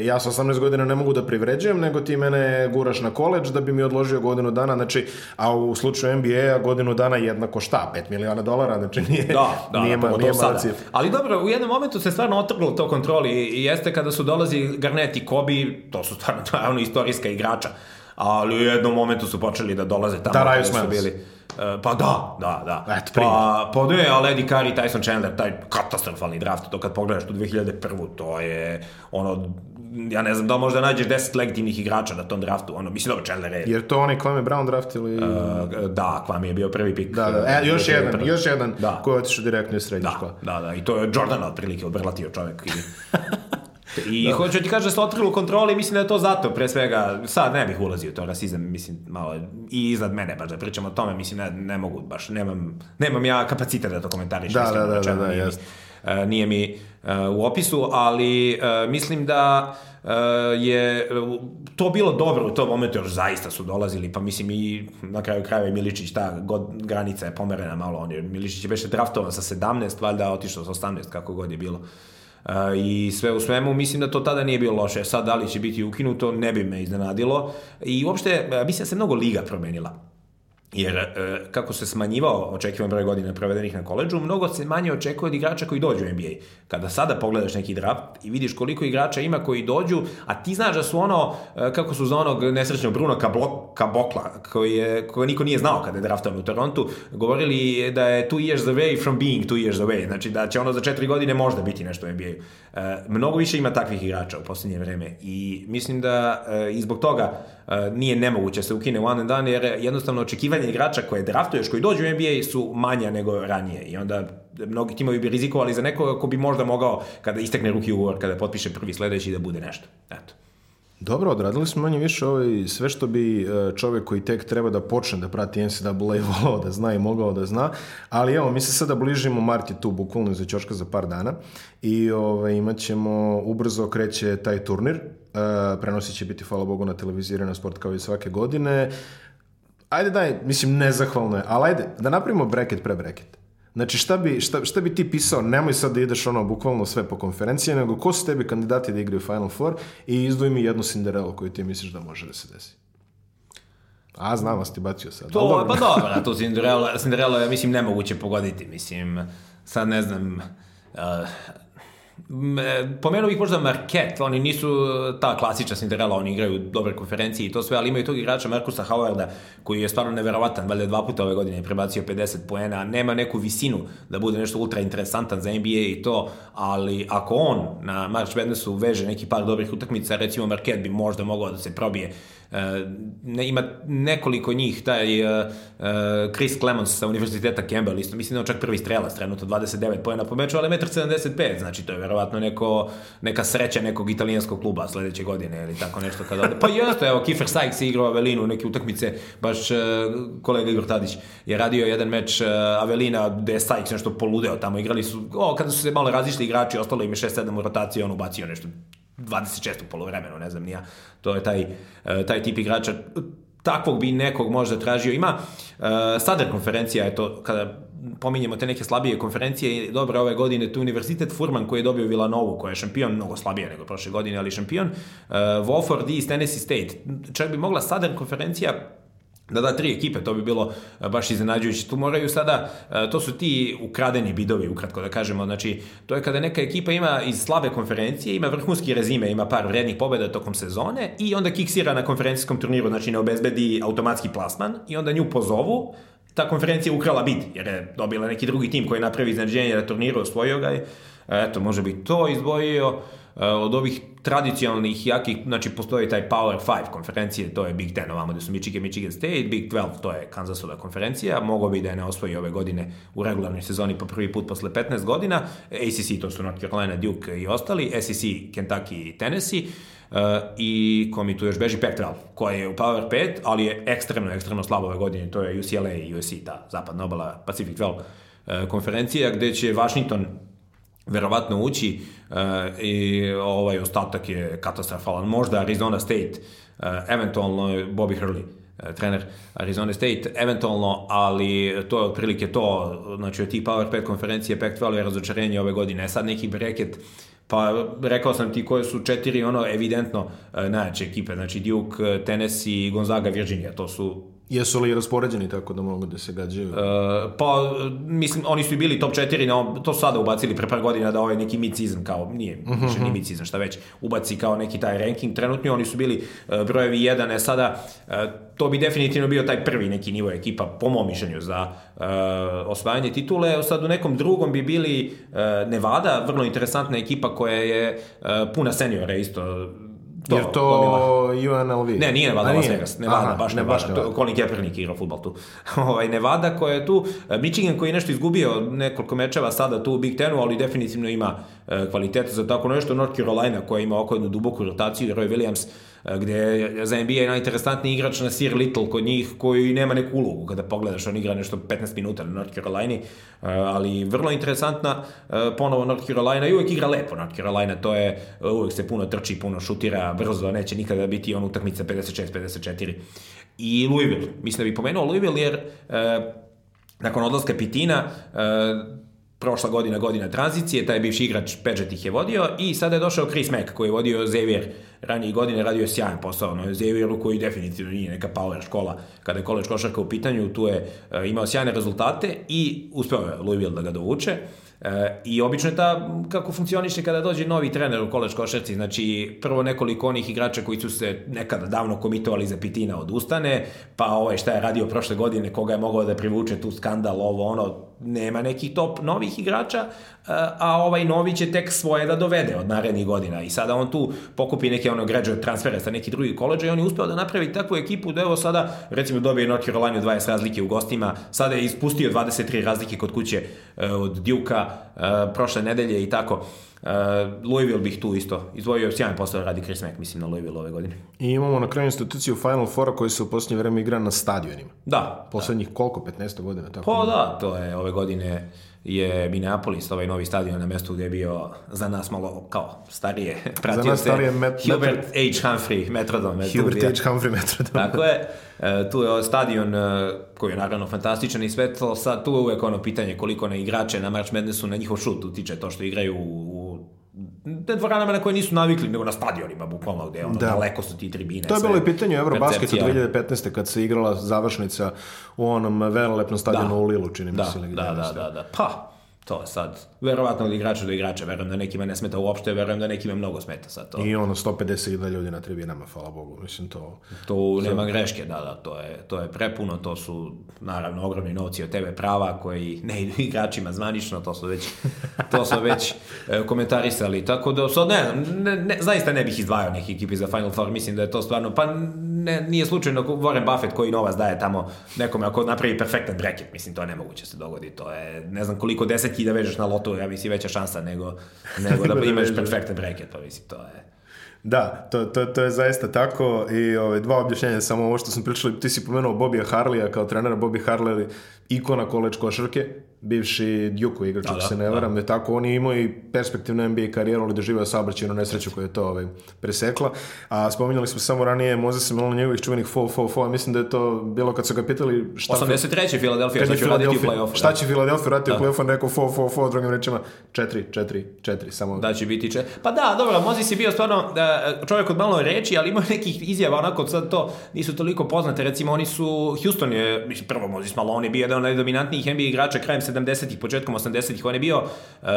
Speaker 1: ja sa 18 godina ne mogu da privređujem, nego ti mene guraš na koleđ da bi mi odložio godinu dana, znači, a u slučaju NBA-a godinu dana jednako šta, 5 miliona dolara, znači nije,
Speaker 2: Da, da,
Speaker 1: nije,
Speaker 2: da,
Speaker 1: ma- nije mala cifra.
Speaker 2: Ali dobro, u jednom momentu se stvarno otrglo to kontroli i jeste kada su dolazi Garnett i Kobe, to su stvarno *laughs* naravno istorijska igrača, ali u jednom momentu su počeli da dolaze tamo
Speaker 1: Da,
Speaker 2: su
Speaker 1: Smiles.
Speaker 2: bili. E, pa da, da, da.
Speaker 1: Eto, primjer.
Speaker 2: pa, pa ne, ali Eddie Curry, Tyson Chandler, taj katastrofalni draft, to kad pogledaš tu 2001. to je ono, ja ne znam da možda nađeš 10 legitimnih igrača na tom draftu, ono, mislim dobro, Chandler je,
Speaker 1: Jer to onaj Kwame Brown draft ili...
Speaker 2: e, da, Kwame je bio prvi pik.
Speaker 1: da, da, e, još
Speaker 2: Bio
Speaker 1: jedan,
Speaker 2: prvi.
Speaker 1: još jedan
Speaker 2: Da.
Speaker 1: koji je otišao direktno iz srednje škole.
Speaker 2: Da, da, da, i to je Jordan otprilike obrlatio čovjek. I, *laughs* I hoću ti kažem da se otkrilo kontroli, mislim da je to zato, pre svega, sad ne bih ulazio u to rasizam, mislim, malo, i iznad mene baš da pričam o tome, mislim, ne, ne mogu baš, nemam, nemam ja kapacitet da to komentarišem.
Speaker 1: Da, da, da,
Speaker 2: rečeno,
Speaker 1: da, da,
Speaker 2: nije mi-
Speaker 1: jasno.
Speaker 2: nije mi e, u opisu, ali e, mislim da je to bilo dobro u tom momentu, jer zaista su dolazili, pa mislim i na kraju krajeva i Miličić, ta god, granica je pomerena malo, on je, Miličić je beše draftovan sa 17, valjda otišao sa 18, kako god je bilo. E, I sve u svemu, mislim da to tada nije bilo loše. Sad, da li će biti ukinuto, ne bi me iznenadilo. I uopšte, mislim da se mnogo liga promenila. Jer e, kako se smanjivao očekivan broj godina provedenih na koleđu, mnogo se manje očekuje od igrača koji dođu u NBA. Kada sada pogledaš neki draft i vidiš koliko igrača ima koji dođu, a ti znaš da su ono, e, kako su za onog nesrećnog Bruno Kabokla, koji je, koji niko nije znao kada je draftovan u Torontu, govorili da je two years away from being two years away, znači da će ono za četiri godine možda biti nešto u NBA. E, mnogo više ima takvih igrača u posljednje vreme i mislim da i zbog toga nije nemoguće da se ukine one and done, jer jednostavno očekivanje igrača koje draftuješ, koji dođu u NBA su manja nego ranije i onda mnogi timovi bi rizikovali za nekoga ko bi možda mogao kada istekne ruki ugovor, kada potpiše prvi sledeći da bude nešto. Eto.
Speaker 1: Dobro, odradili smo manje više ovaj, sve što bi e, čovjek koji tek treba da počne da prati NCAA *laughs* volao da zna i mogao da zna, ali evo, mi se sada bližimo, Mart je tu bukvalno za ćoška za par dana i ovaj, imat ćemo, ubrzo kreće taj turnir, e, prenosi će biti, hvala Bogu, na televiziji sport kao i svake godine. Ajde daj, mislim, nezahvalno je, ali ajde, da napravimo bracket pre bracket. Znači, šta bi, šta, šta bi ti pisao, nemoj sad da ideš ono bukvalno sve po konferenciji, nego ko su tebi kandidati da igraju Final Four i izdvoji mi jednu Cinderella koju ti misliš da može da se desi. A, znam vas ti bacio sad.
Speaker 2: To,
Speaker 1: dobro.
Speaker 2: pa dobro, a tu Cinderella, Cinderella je, mislim, nemoguće pogoditi, mislim, sad ne znam, uh, pomenuo bih možda Marquette, oni nisu ta klasična Cinderella, oni igraju dobre konferencije i to sve, ali imaju tog igrača Markusa Howarda, koji je stvarno neverovatan, valjda dva puta ove godine je prebacio 50 poena, nema neku visinu da bude nešto ultra interesantan za NBA i to, ali ako on na March Madnessu veže neki par dobrih utakmica, recimo Marquette bi možda mogao da se probije E, ne, ima nekoliko njih, taj uh, uh, Chris Clemons sa univerziteta Campbell, isto mislim da je čak prvi strelac, trenutno 29 pojena po meču, ali 1,75 znači to je verovatno neko, neka sreća nekog italijanskog kluba sledeće godine ili tako nešto kada ode. Pa jeste, evo, Kiefer Sykes je igrao Avelinu neke utakmice, baš uh, kolega Igor Tadić je radio jedan meč uh, Avelina gde je Sykes nešto poludeo tamo, igrali su, o, kada su se malo razišli igrači, ostalo im je 6-7 u rotaciji, on ubacio nešto 26 u polovremenu, ne znam, nija. To je taj, e, taj tip igrača. takvog bi nekog možda tražio. Ima uh, Southern konferencija, je to kada pominjemo te neke slabije konferencije, dobro ove godine tu Univerzitet Furman koji je dobio Villanovu, koja je šampion, mnogo slabije nego prošle godine, ali šampion, uh, Wofford East, Tennessee State. Čak bi mogla Southern konferencija da da tri ekipe, to bi bilo e, baš iznenađujuće. Tu moraju sada, e, to su ti ukradeni bidovi, ukratko da kažemo, znači to je kada neka ekipa ima iz slabe konferencije, ima vrhunski rezime, ima par vrednih pobjeda tokom sezone i onda kiksira na konferencijskom turniru, znači ne obezbedi automatski plasman i onda nju pozovu, ta konferencija ukrala bid, jer je dobila neki drugi tim koji napravi iznenađenje na turniru, osvojio ga i eto, može bi to izdvojio. Eh, od ovih tradicionalnih jakih, znači postoji taj Power 5 konferencije, to je Big Ten ovamo gde su Michigan, Michigan State, Big 12 to je Kansasova konferencija, mogo bi da je ne osvoji ove godine u regularnoj sezoni po prvi put posle 15 godina, ACC to su North Carolina, Duke i ostali, SEC, Kentucky i Tennessee, Uh, i ko mi tu još beži Pac-12, koja je u Power 5, ali je ekstremno, ekstremno slabo ove godine, to je UCLA i USC, ta zapadna obala Pacific 12 uh, konferencija, gde će Washington verovatno ući uh, i ovaj ostatak je katastrofalan. Možda Arizona State, uh, eventualno Bobby Hurley, uh, trener Arizona State, eventualno, ali to je otprilike to, znači od tih Power 5 konferencije, Pac-12 je razočarenje ove godine. Sad neki breket, pa rekao sam ti koje su četiri ono evidentno najjače ekipe, znači Duke, Tennessee, Gonzaga, Virginia, to su
Speaker 1: Jesu li raspoređeni tako da mogu da se gađaju? Uh,
Speaker 2: pa, mislim, oni su i bili top 4, no, to su sada ubacili pre par godina da ovaj neki mid-season, kao, nije uh -huh. više ni mid-season, šta već, ubaci kao neki taj ranking. Trenutno oni su bili uh, brojevi 1, e sada, uh, to bi definitivno bio taj prvi neki nivo ekipa, po mom mišljenju, za uh, osvajanje titule. Sad u nekom drugom bi bili uh, Nevada, vrlo interesantna ekipa koja je uh, puna seniora isto,
Speaker 1: To, Jer to UNLV?
Speaker 2: Ne, nije Nevada, Las Vegas. Nevada, Aha, baš ne Nevada. Baš to, Colin Kaepernick igra futbal tu. *laughs* ovaj, Nevada koja je tu, e, Michigan koji je nešto izgubio nekoliko mečeva sada tu u Big Tenu, ali definitivno ima e, kvalitete za tako nešto. North Carolina koja ima oko jednu duboku rotaciju, Roy Williams gde je za NBA najinteresantniji igrač na Sir Little kod njih koji nema neku ulogu kada pogledaš, on igra nešto 15 minuta na North Carolina, e, ali vrlo interesantna e, ponovo North Carolina i uvek igra lepo North Carolina, to je uvek se puno trči, puno šutira, brzo, neće nikada biti on utakmica 56-54. I Louisville, mislim da bi pomenuo Louisville jer nakon odlaska Pitina prošla godina, godina tranzicije, taj bivši igrač Pedžet ih je vodio i sada je došao Chris Mack koji je vodio Xavier ranije godine, radio je sjajan posao na Xavieru koji definitivno nije neka power škola kada je koleč košarka u pitanju, tu je uh, imao sjajne rezultate i uspeo je Louisville da ga dovuče. E, I obično je ta, kako funkcioniše kada dođe novi trener u koleč košarci, znači prvo nekoliko onih igrača koji su se nekada davno komitovali za Pitina odustane, pa ovaj šta je radio prošle godine, koga je mogao da privuče tu skandal, ovo ono, nema nekih top novih igrača, e, a ovaj novi će tek svoje da dovede od narednih godina. I sada on tu pokupi neke ono graduate transfere sa neki drugi koleđa i on je uspeo da napravi takvu ekipu da evo sada recimo dobije North Carolina 20 razlike u gostima, sada je ispustio 23 razlike kod kuće e, od Duke-a prošle nedelje i tako. Uh, Louisville bih tu isto izdvojio sjajan posao radi Chris Mack, mislim, na Louisville ove godine.
Speaker 1: I imamo na kraju instituciju Final Fora koji se u posljednje vreme igra na stadionima.
Speaker 2: Da.
Speaker 1: Poslednjih da. koliko, 15 godina?
Speaker 2: Tako pa da, to je ove godine je Minneapolis, ovaj novi stadion na mestu gde je bio za nas malo kao starije.
Speaker 1: Pratio *laughs* za nas starije met,
Speaker 2: Hubert H. Humphrey Metrodom.
Speaker 1: Hubert H. Humphrey Metrodom.
Speaker 2: Tako je. E, tu je stadion e, koji je naravno fantastičan i sve to. Sad tu je uvek ono pitanje koliko na igrače na March Madnessu na njihov šut utiče to što igraju u te dvoranama na koje nisu navikli, nego na stadionima, bukvalno, gde ono, da. daleko su ti tribine.
Speaker 1: To je bilo i pitanje u Eurobasketu 2015. kad se igrala završnica u onom velelepnom stadionu da. u Lilu, čini mi
Speaker 2: da,
Speaker 1: se.
Speaker 2: Da, da, da, da, da. Pa, to sad, verovatno od igrača do igrača, verujem da nekima ne smeta uopšte, verujem da nekima mnogo smeta sad to.
Speaker 1: I ono 150 ljudi na tribinama, hvala Bogu, mislim to...
Speaker 2: To nema greške, da, da, to je, to je prepuno, to su naravno ogromni novci od TV prava koji ne idu igračima zvanično, to su već, to su već e, komentarisali, tako da sad ne, ne, ne, zaista ne bih izdvajao neki ekipi za Final Four, mislim da je to stvarno, pa ne, nije slučajno Warren Buffett koji novac daje tamo nekome ako napravi perfektan bracket, mislim to je nemoguće se dogodi, to je ne znam koliko desetki da vežeš na lotu, ja mislim veća šansa nego, *laughs* nego da imaš perfektan bracket, pa mislim to je.
Speaker 1: Da, to, to, to je zaista tako i ove, dva objašnjenja, samo ovo što sam pričali, ti si pomenuo Bobija Harleya kao trenera, Bobby Harley ikona koleč košarke, bivši Djuko igrač, ako se ne varam, je tako, on je imao i perspektivnu NBA karijeru, ali doživio saobraćajnu nesreću koja je to ovaj, presekla. A spominjali smo samo ranije Moses Malone njegovih čuvenih fo, fo, fo, mislim da je to bilo kad su ga pitali
Speaker 2: šta... 83. Filadelfija, šta će raditi u play-offu.
Speaker 1: Šta će Filadelfija raditi u play-offu, fo, fo, drugim rečima, četiri, četiri, četiri, samo...
Speaker 2: Da će biti četiri. Pa da, dobro, Moses je bio stvarno da, čovjek od malo reči, ali ima nekih izjava, onako sad to nisu toliko poznate, recimo oni su, Houston je, mislim, prvo Moses Malone je bio jedan od najdominantnijih NBA igrača krajem 70-ih, početkom 80-ih, on je bio uh,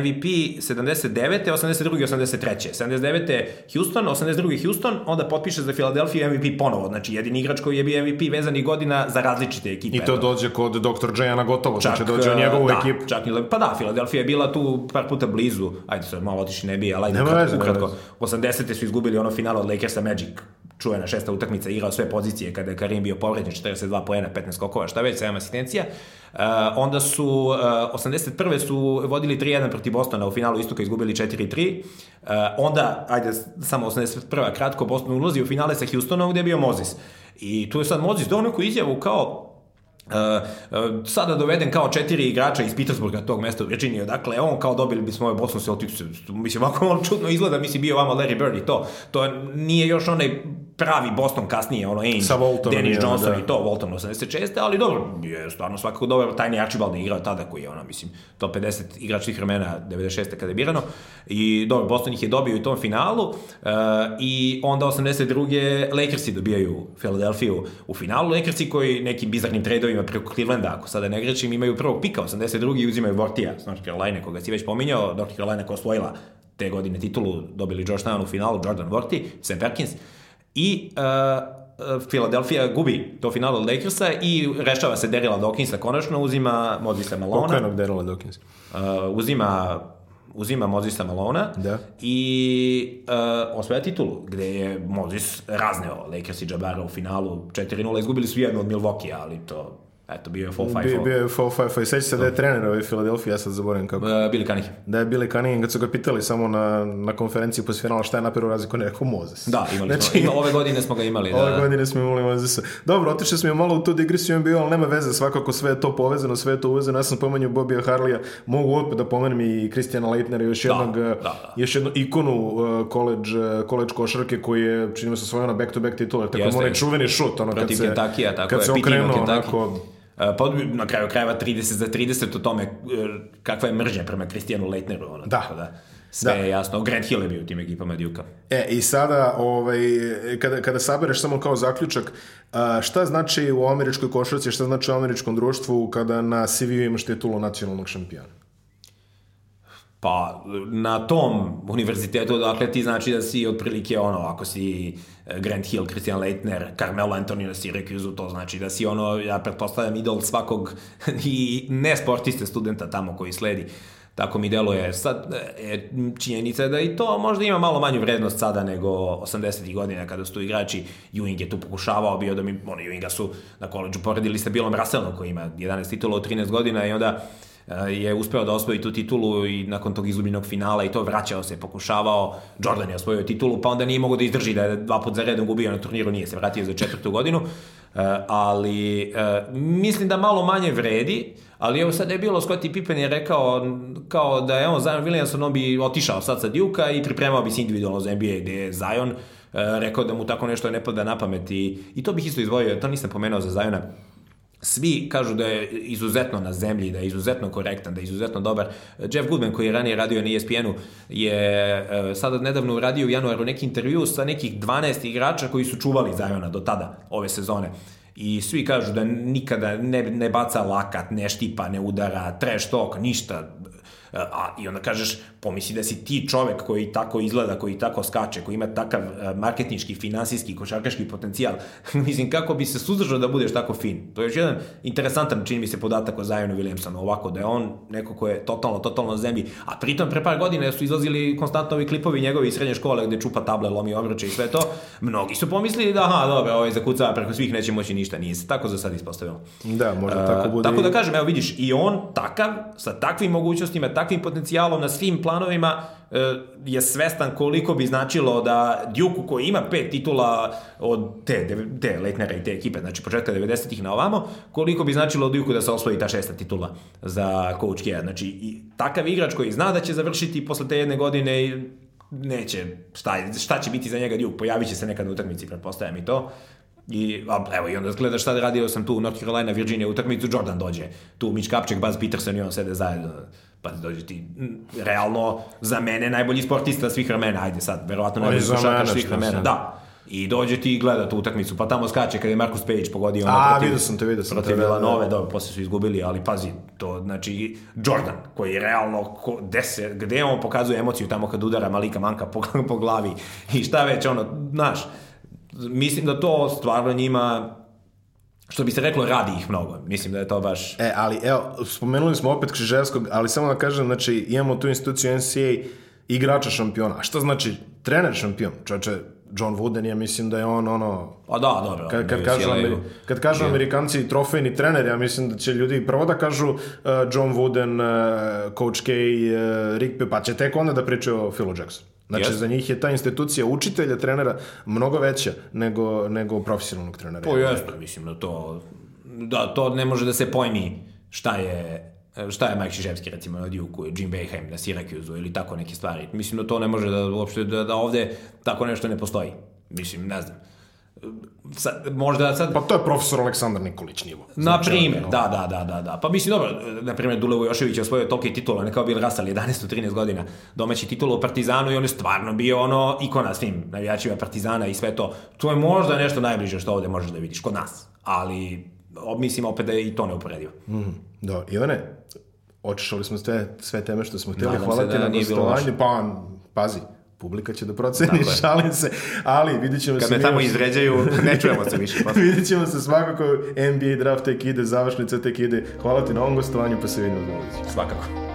Speaker 2: MVP 79. 82. 83. 79. Houston, 82. Houston, onda potpiše za Philadelphia MVP ponovo, znači jedini igrač koji je bio MVP vezanih godina za različite ekipe.
Speaker 1: I to dođe kod Dr. Jana gotovo, čak, znači dođe u njegovu
Speaker 2: da,
Speaker 1: ekipu.
Speaker 2: Čak, pa da, Philadelphia je bila tu par puta blizu, ajde sad malo otiši ne bi, ali ajde
Speaker 1: Nema
Speaker 2: ukratko,
Speaker 1: veze,
Speaker 2: ukratko. 80. su izgubili ono finale od Lakersa Magic, čuvena šesta utakmica, igrao sve pozicije kada je Karim bio povređen, 42 poena, 15 skokova, šta već, 7 asistencija. Uh, onda su, uh, 81. su vodili 3-1 protiv Bostona, u finalu istoka izgubili 4-3. Uh, onda, ajde, samo 81. kratko, Boston ulazi u finale sa Houstonom gde je bio Mozis. I tu je sad Mozis dao neku izjavu kao, sada doveden kao četiri igrača iz Petersburga tog mesta u Virginiji, dakle on kao dobili bismo ove Boston Celtics, mislim ovako on čudno izgleda, mislim bio vama Larry Bird i to, to nije još onaj pravi Boston kasnije, ono Ainge,
Speaker 1: Sa Waltonom,
Speaker 2: Dennis Johnson
Speaker 1: da.
Speaker 2: i to, Walton 86. Ali dobro, je stvarno svakako dobar, tajni Archibald je igrao tada koji je ono, mislim, top 50 igrač svih vremena 96. kada je birano. I dobro, Boston ih je dobio u tom finalu uh, i onda 82. Lakersi dobijaju Philadelphia u finalu. Lakersi koji nekim bizarnim tradovima preko Clevelanda, ako sada ne grešim, imaju prvog pika 82. i uzimaju Vortija, North Carolina, koga si već pominjao, North Carolina koja osvojila te godine titulu, dobili Georgetown u finalu, Jordan Vorti, Sam Perkins, i uh, Philadelphia gubi to finale od Lakersa i rešava se Derila Dawkinsa konačno, uzima Mozisa Malona.
Speaker 1: Pokojnog Daryla Dawkins.
Speaker 2: Uh, uzima uzima Mozisa Malona
Speaker 1: Da.
Speaker 2: i uh, osvaja titulu, gde je Mozis razneo Lakers i Jabara u finalu 4-0, izgubili su jednu od Milwaukee, ali to, eto, bio je 4-5-4.
Speaker 1: Bio, bio je 4-5-5. Seća se da je trener ovaj Philadelphia, ja sad zaboravim kako.
Speaker 2: Uh, Billy Cunningham.
Speaker 1: Da je Billy Cunningham, kad su ga pitali samo na, na konferenciji posle finala šta je napravio razliku, ne rekao Mozes.
Speaker 2: Da, imali
Speaker 1: Znači,
Speaker 2: smo, ima, ove godine smo ga imali.
Speaker 1: Ove
Speaker 2: Da.
Speaker 1: godine smo imali Mozesa. Dobro, otišli smo malo u tu digresiju NBA, ali nema veze, svakako sve je to povezano, sve je to uvezano. Ja sam pomenuo Bobija Harlija, mogu opet da pomenem i Kristijana Leitnera, još jednog,
Speaker 2: da,
Speaker 1: eh,
Speaker 2: da.
Speaker 1: još jednu ikonu uh, college, uh, college košarke koji je, čini mi se, svojio na back-to-back titule, tako
Speaker 2: Jeste,
Speaker 1: onaj čuveni šut, ono kad se,
Speaker 2: Kentuckija, tako
Speaker 1: kad
Speaker 2: je,
Speaker 1: se okrenuo onako,
Speaker 2: pa na kraju krajeva 30 za 30 o tome uh, kakva je mržnja prema Kristijanu Leitneru. Ono,
Speaker 1: Da.
Speaker 2: Tako da sve
Speaker 1: Da.
Speaker 2: je jasno. Grant Hill je bio u tim ekipama Duke-a.
Speaker 1: E, i sada, ovaj, kada, kada sabereš samo kao zaključak, a, šta znači u američkoj košarci, šta znači u američkom društvu kada na CV-u imaš titulu nacionalnog šampiona?
Speaker 2: Pa, na tom univerzitetu, dakle, ti znači da si otprilike ono, ako si eh, Grant Hill, Christian Leitner, Carmelo Anthony na Syracuse, to znači da si ono, ja pretpostavljam, idol svakog *laughs* i ne sportiste studenta tamo koji sledi. Tako mi deluje. Sad, e, činjenica je da i to možda ima malo manju vrednost sada nego 80. godina kada su tu igrači. Ewing je tu pokušavao bio da mi, ono, Ewinga su na koleđu poredili sa Billom Russellom koji ima 11 titula od 13 godina i onda e, je uspeo da osvoji tu titulu i nakon tog izgubljenog finala i to vraćao se, pokušavao. Jordan je osvojio titulu, pa onda nije mogao da izdrži da je dva put za redom gubio na turniru, nije se vratio za četvrtu godinu. E, ali e, mislim da malo manje vredi, ali evo sad je bilo, Scottie Pippen je rekao kao da je on Zion Williamson, on bi otišao sad sa Duke-a i pripremao bi se individualno za NBA, gde je Zion e, rekao da mu tako nešto ne pada na pamet i, i to bih isto izdvojio, to nisam pomenuo za Ziona svi kažu da je izuzetno na zemlji, da je izuzetno korektan, da je izuzetno dobar. Jeff Goodman, koji je ranije radio na ESPN-u, je e, sada nedavno uradio u januaru neki intervju sa nekih 12 igrača koji su čuvali Zajona do tada, ove sezone. I svi kažu da nikada ne, ne baca lakat, ne štipa, ne udara, trash talk, ništa. A, I onda kažeš, pomisli da si ti čovek koji tako izgleda, koji tako skače, koji ima takav e, marketnički, finansijski, košarkaški potencijal. *laughs* Mislim, kako bi se suzdržao da budeš tako fin? To je još jedan interesantan, čini mi se, podatak o Zionu Williamsonu, ovako, da je on neko ko je totalno, totalno zemlji. A pritom, pre par godina su izlazili konstantno ovi klipovi njegovi iz srednje škole gde čupa table, lomi obruče i sve to. Mnogi su pomislili da, aha, dobro, ovaj zakucava preko svih, neće moći ništa. Nije se tako za sad ispostavilo.
Speaker 1: Da, možda
Speaker 2: Uh,
Speaker 1: tako bude.
Speaker 2: Tako
Speaker 1: i-
Speaker 2: da kažem, evo vidiš, i on takav, sa takvim mogućnostima, takvim potencijalom na svim planovima e, je svestan koliko bi značilo da Djuku koji ima pet titula od te, te Leitnera i te ekipe, znači početka 90-ih na ovamo, koliko bi značilo Djuku da se osvoji ta šesta titula za Coach K. Znači, i takav igrač koji zna da će završiti posle te jedne godine i neće, šta, šta će biti za njega Duke, pojavit će se nekad na utakmici, pretpostavljam i to. I, a, evo, i onda gledaš šta radio sam tu, North Carolina, Virginia utakmicu, Jordan dođe, tu Mitch Kapček, Buzz Peterson i on sede zajedno, pa dođe ti, m, realno, za mene najbolji sportista svih vremena, ajde sad, verovatno najbolji košarkaš
Speaker 1: mene,
Speaker 2: svih vremena, da. I dođe ti i gleda tu utakmicu, pa tamo skače kada je Marcus Page pogodio ono
Speaker 1: A,
Speaker 2: protiv,
Speaker 1: vidio sam te, vidio sam te,
Speaker 2: protiv
Speaker 1: da, da, da.
Speaker 2: Villanove, dobro, posle su izgubili, ali pazi, to znači Jordan, koji je realno, ko, gde, se, gde on pokazuje emociju tamo kad udara Malika Manka po, po glavi i šta već, ono, znaš, mislim da to stvarno njima, što bi se reklo, radi ih mnogo. Mislim da je to baš...
Speaker 1: E, ali evo, spomenuli smo opet Križevskog, ali samo da kažem, znači, imamo tu instituciju NCAA igrača šampiona. A šta znači trener šampion? Čoče, John Wooden, ja mislim da je on ono...
Speaker 2: Pa da, dobro.
Speaker 1: Kad, kad, kažu. Ameri- kad kažu Amerikanci trofejni trener, ja mislim da će ljudi prvo da kažu uh, John Wooden, uh, Coach K, uh, Rick Pe, pa će tek onda da pričaju o Philu Jackson. Znači,
Speaker 2: Jeste.
Speaker 1: za njih je ta institucija učitelja, trenera, mnogo veća nego, nego profesionalnog trenera.
Speaker 2: To jeste, mislim da to... Da, to ne može da se pojmi šta je šta je Mike Šiševski recimo na Duke, Jim Boeheim na Syracuse ili tako neke stvari. Mislim da to ne može da uopšte da, da ovde tako nešto ne postoji. Mislim, ne znam. Sad, možda sad
Speaker 1: Pa to je profesor Aleksandar Nikolić nivo.
Speaker 2: Na primjer, da, da, da, da, da. Pa mislim, dobro, na primjer, Dule Vujošević je osvojio tolike titula, ne kao Bill Russell, 11-13 godina domaći titula u Partizanu i on je stvarno bio ono ikona svim navijačima Partizana i sve to. To je možda nešto najbliže što ovde možeš da vidiš, kod nas. Ali, mislim opet da je i to neuporedivo.
Speaker 1: Mm, da, Ivane, očišali smo sve, sve teme što smo htjeli. Hvala ti
Speaker 2: da
Speaker 1: na gostovanju. Pa, pazi, publika će da proceni,
Speaker 2: Tako je. *laughs*
Speaker 1: šalim se, ali vidit ćemo
Speaker 2: Kad
Speaker 1: se
Speaker 2: me
Speaker 1: mi
Speaker 2: tamo
Speaker 1: još-
Speaker 2: izvređaju, ne čujemo se više. *laughs* posle.
Speaker 1: vidit ćemo se svakako, NBA draft tek ide, završnica tek ide. Hvala ti na ovom gostovanju, pa se vidimo ulici.
Speaker 2: Svakako.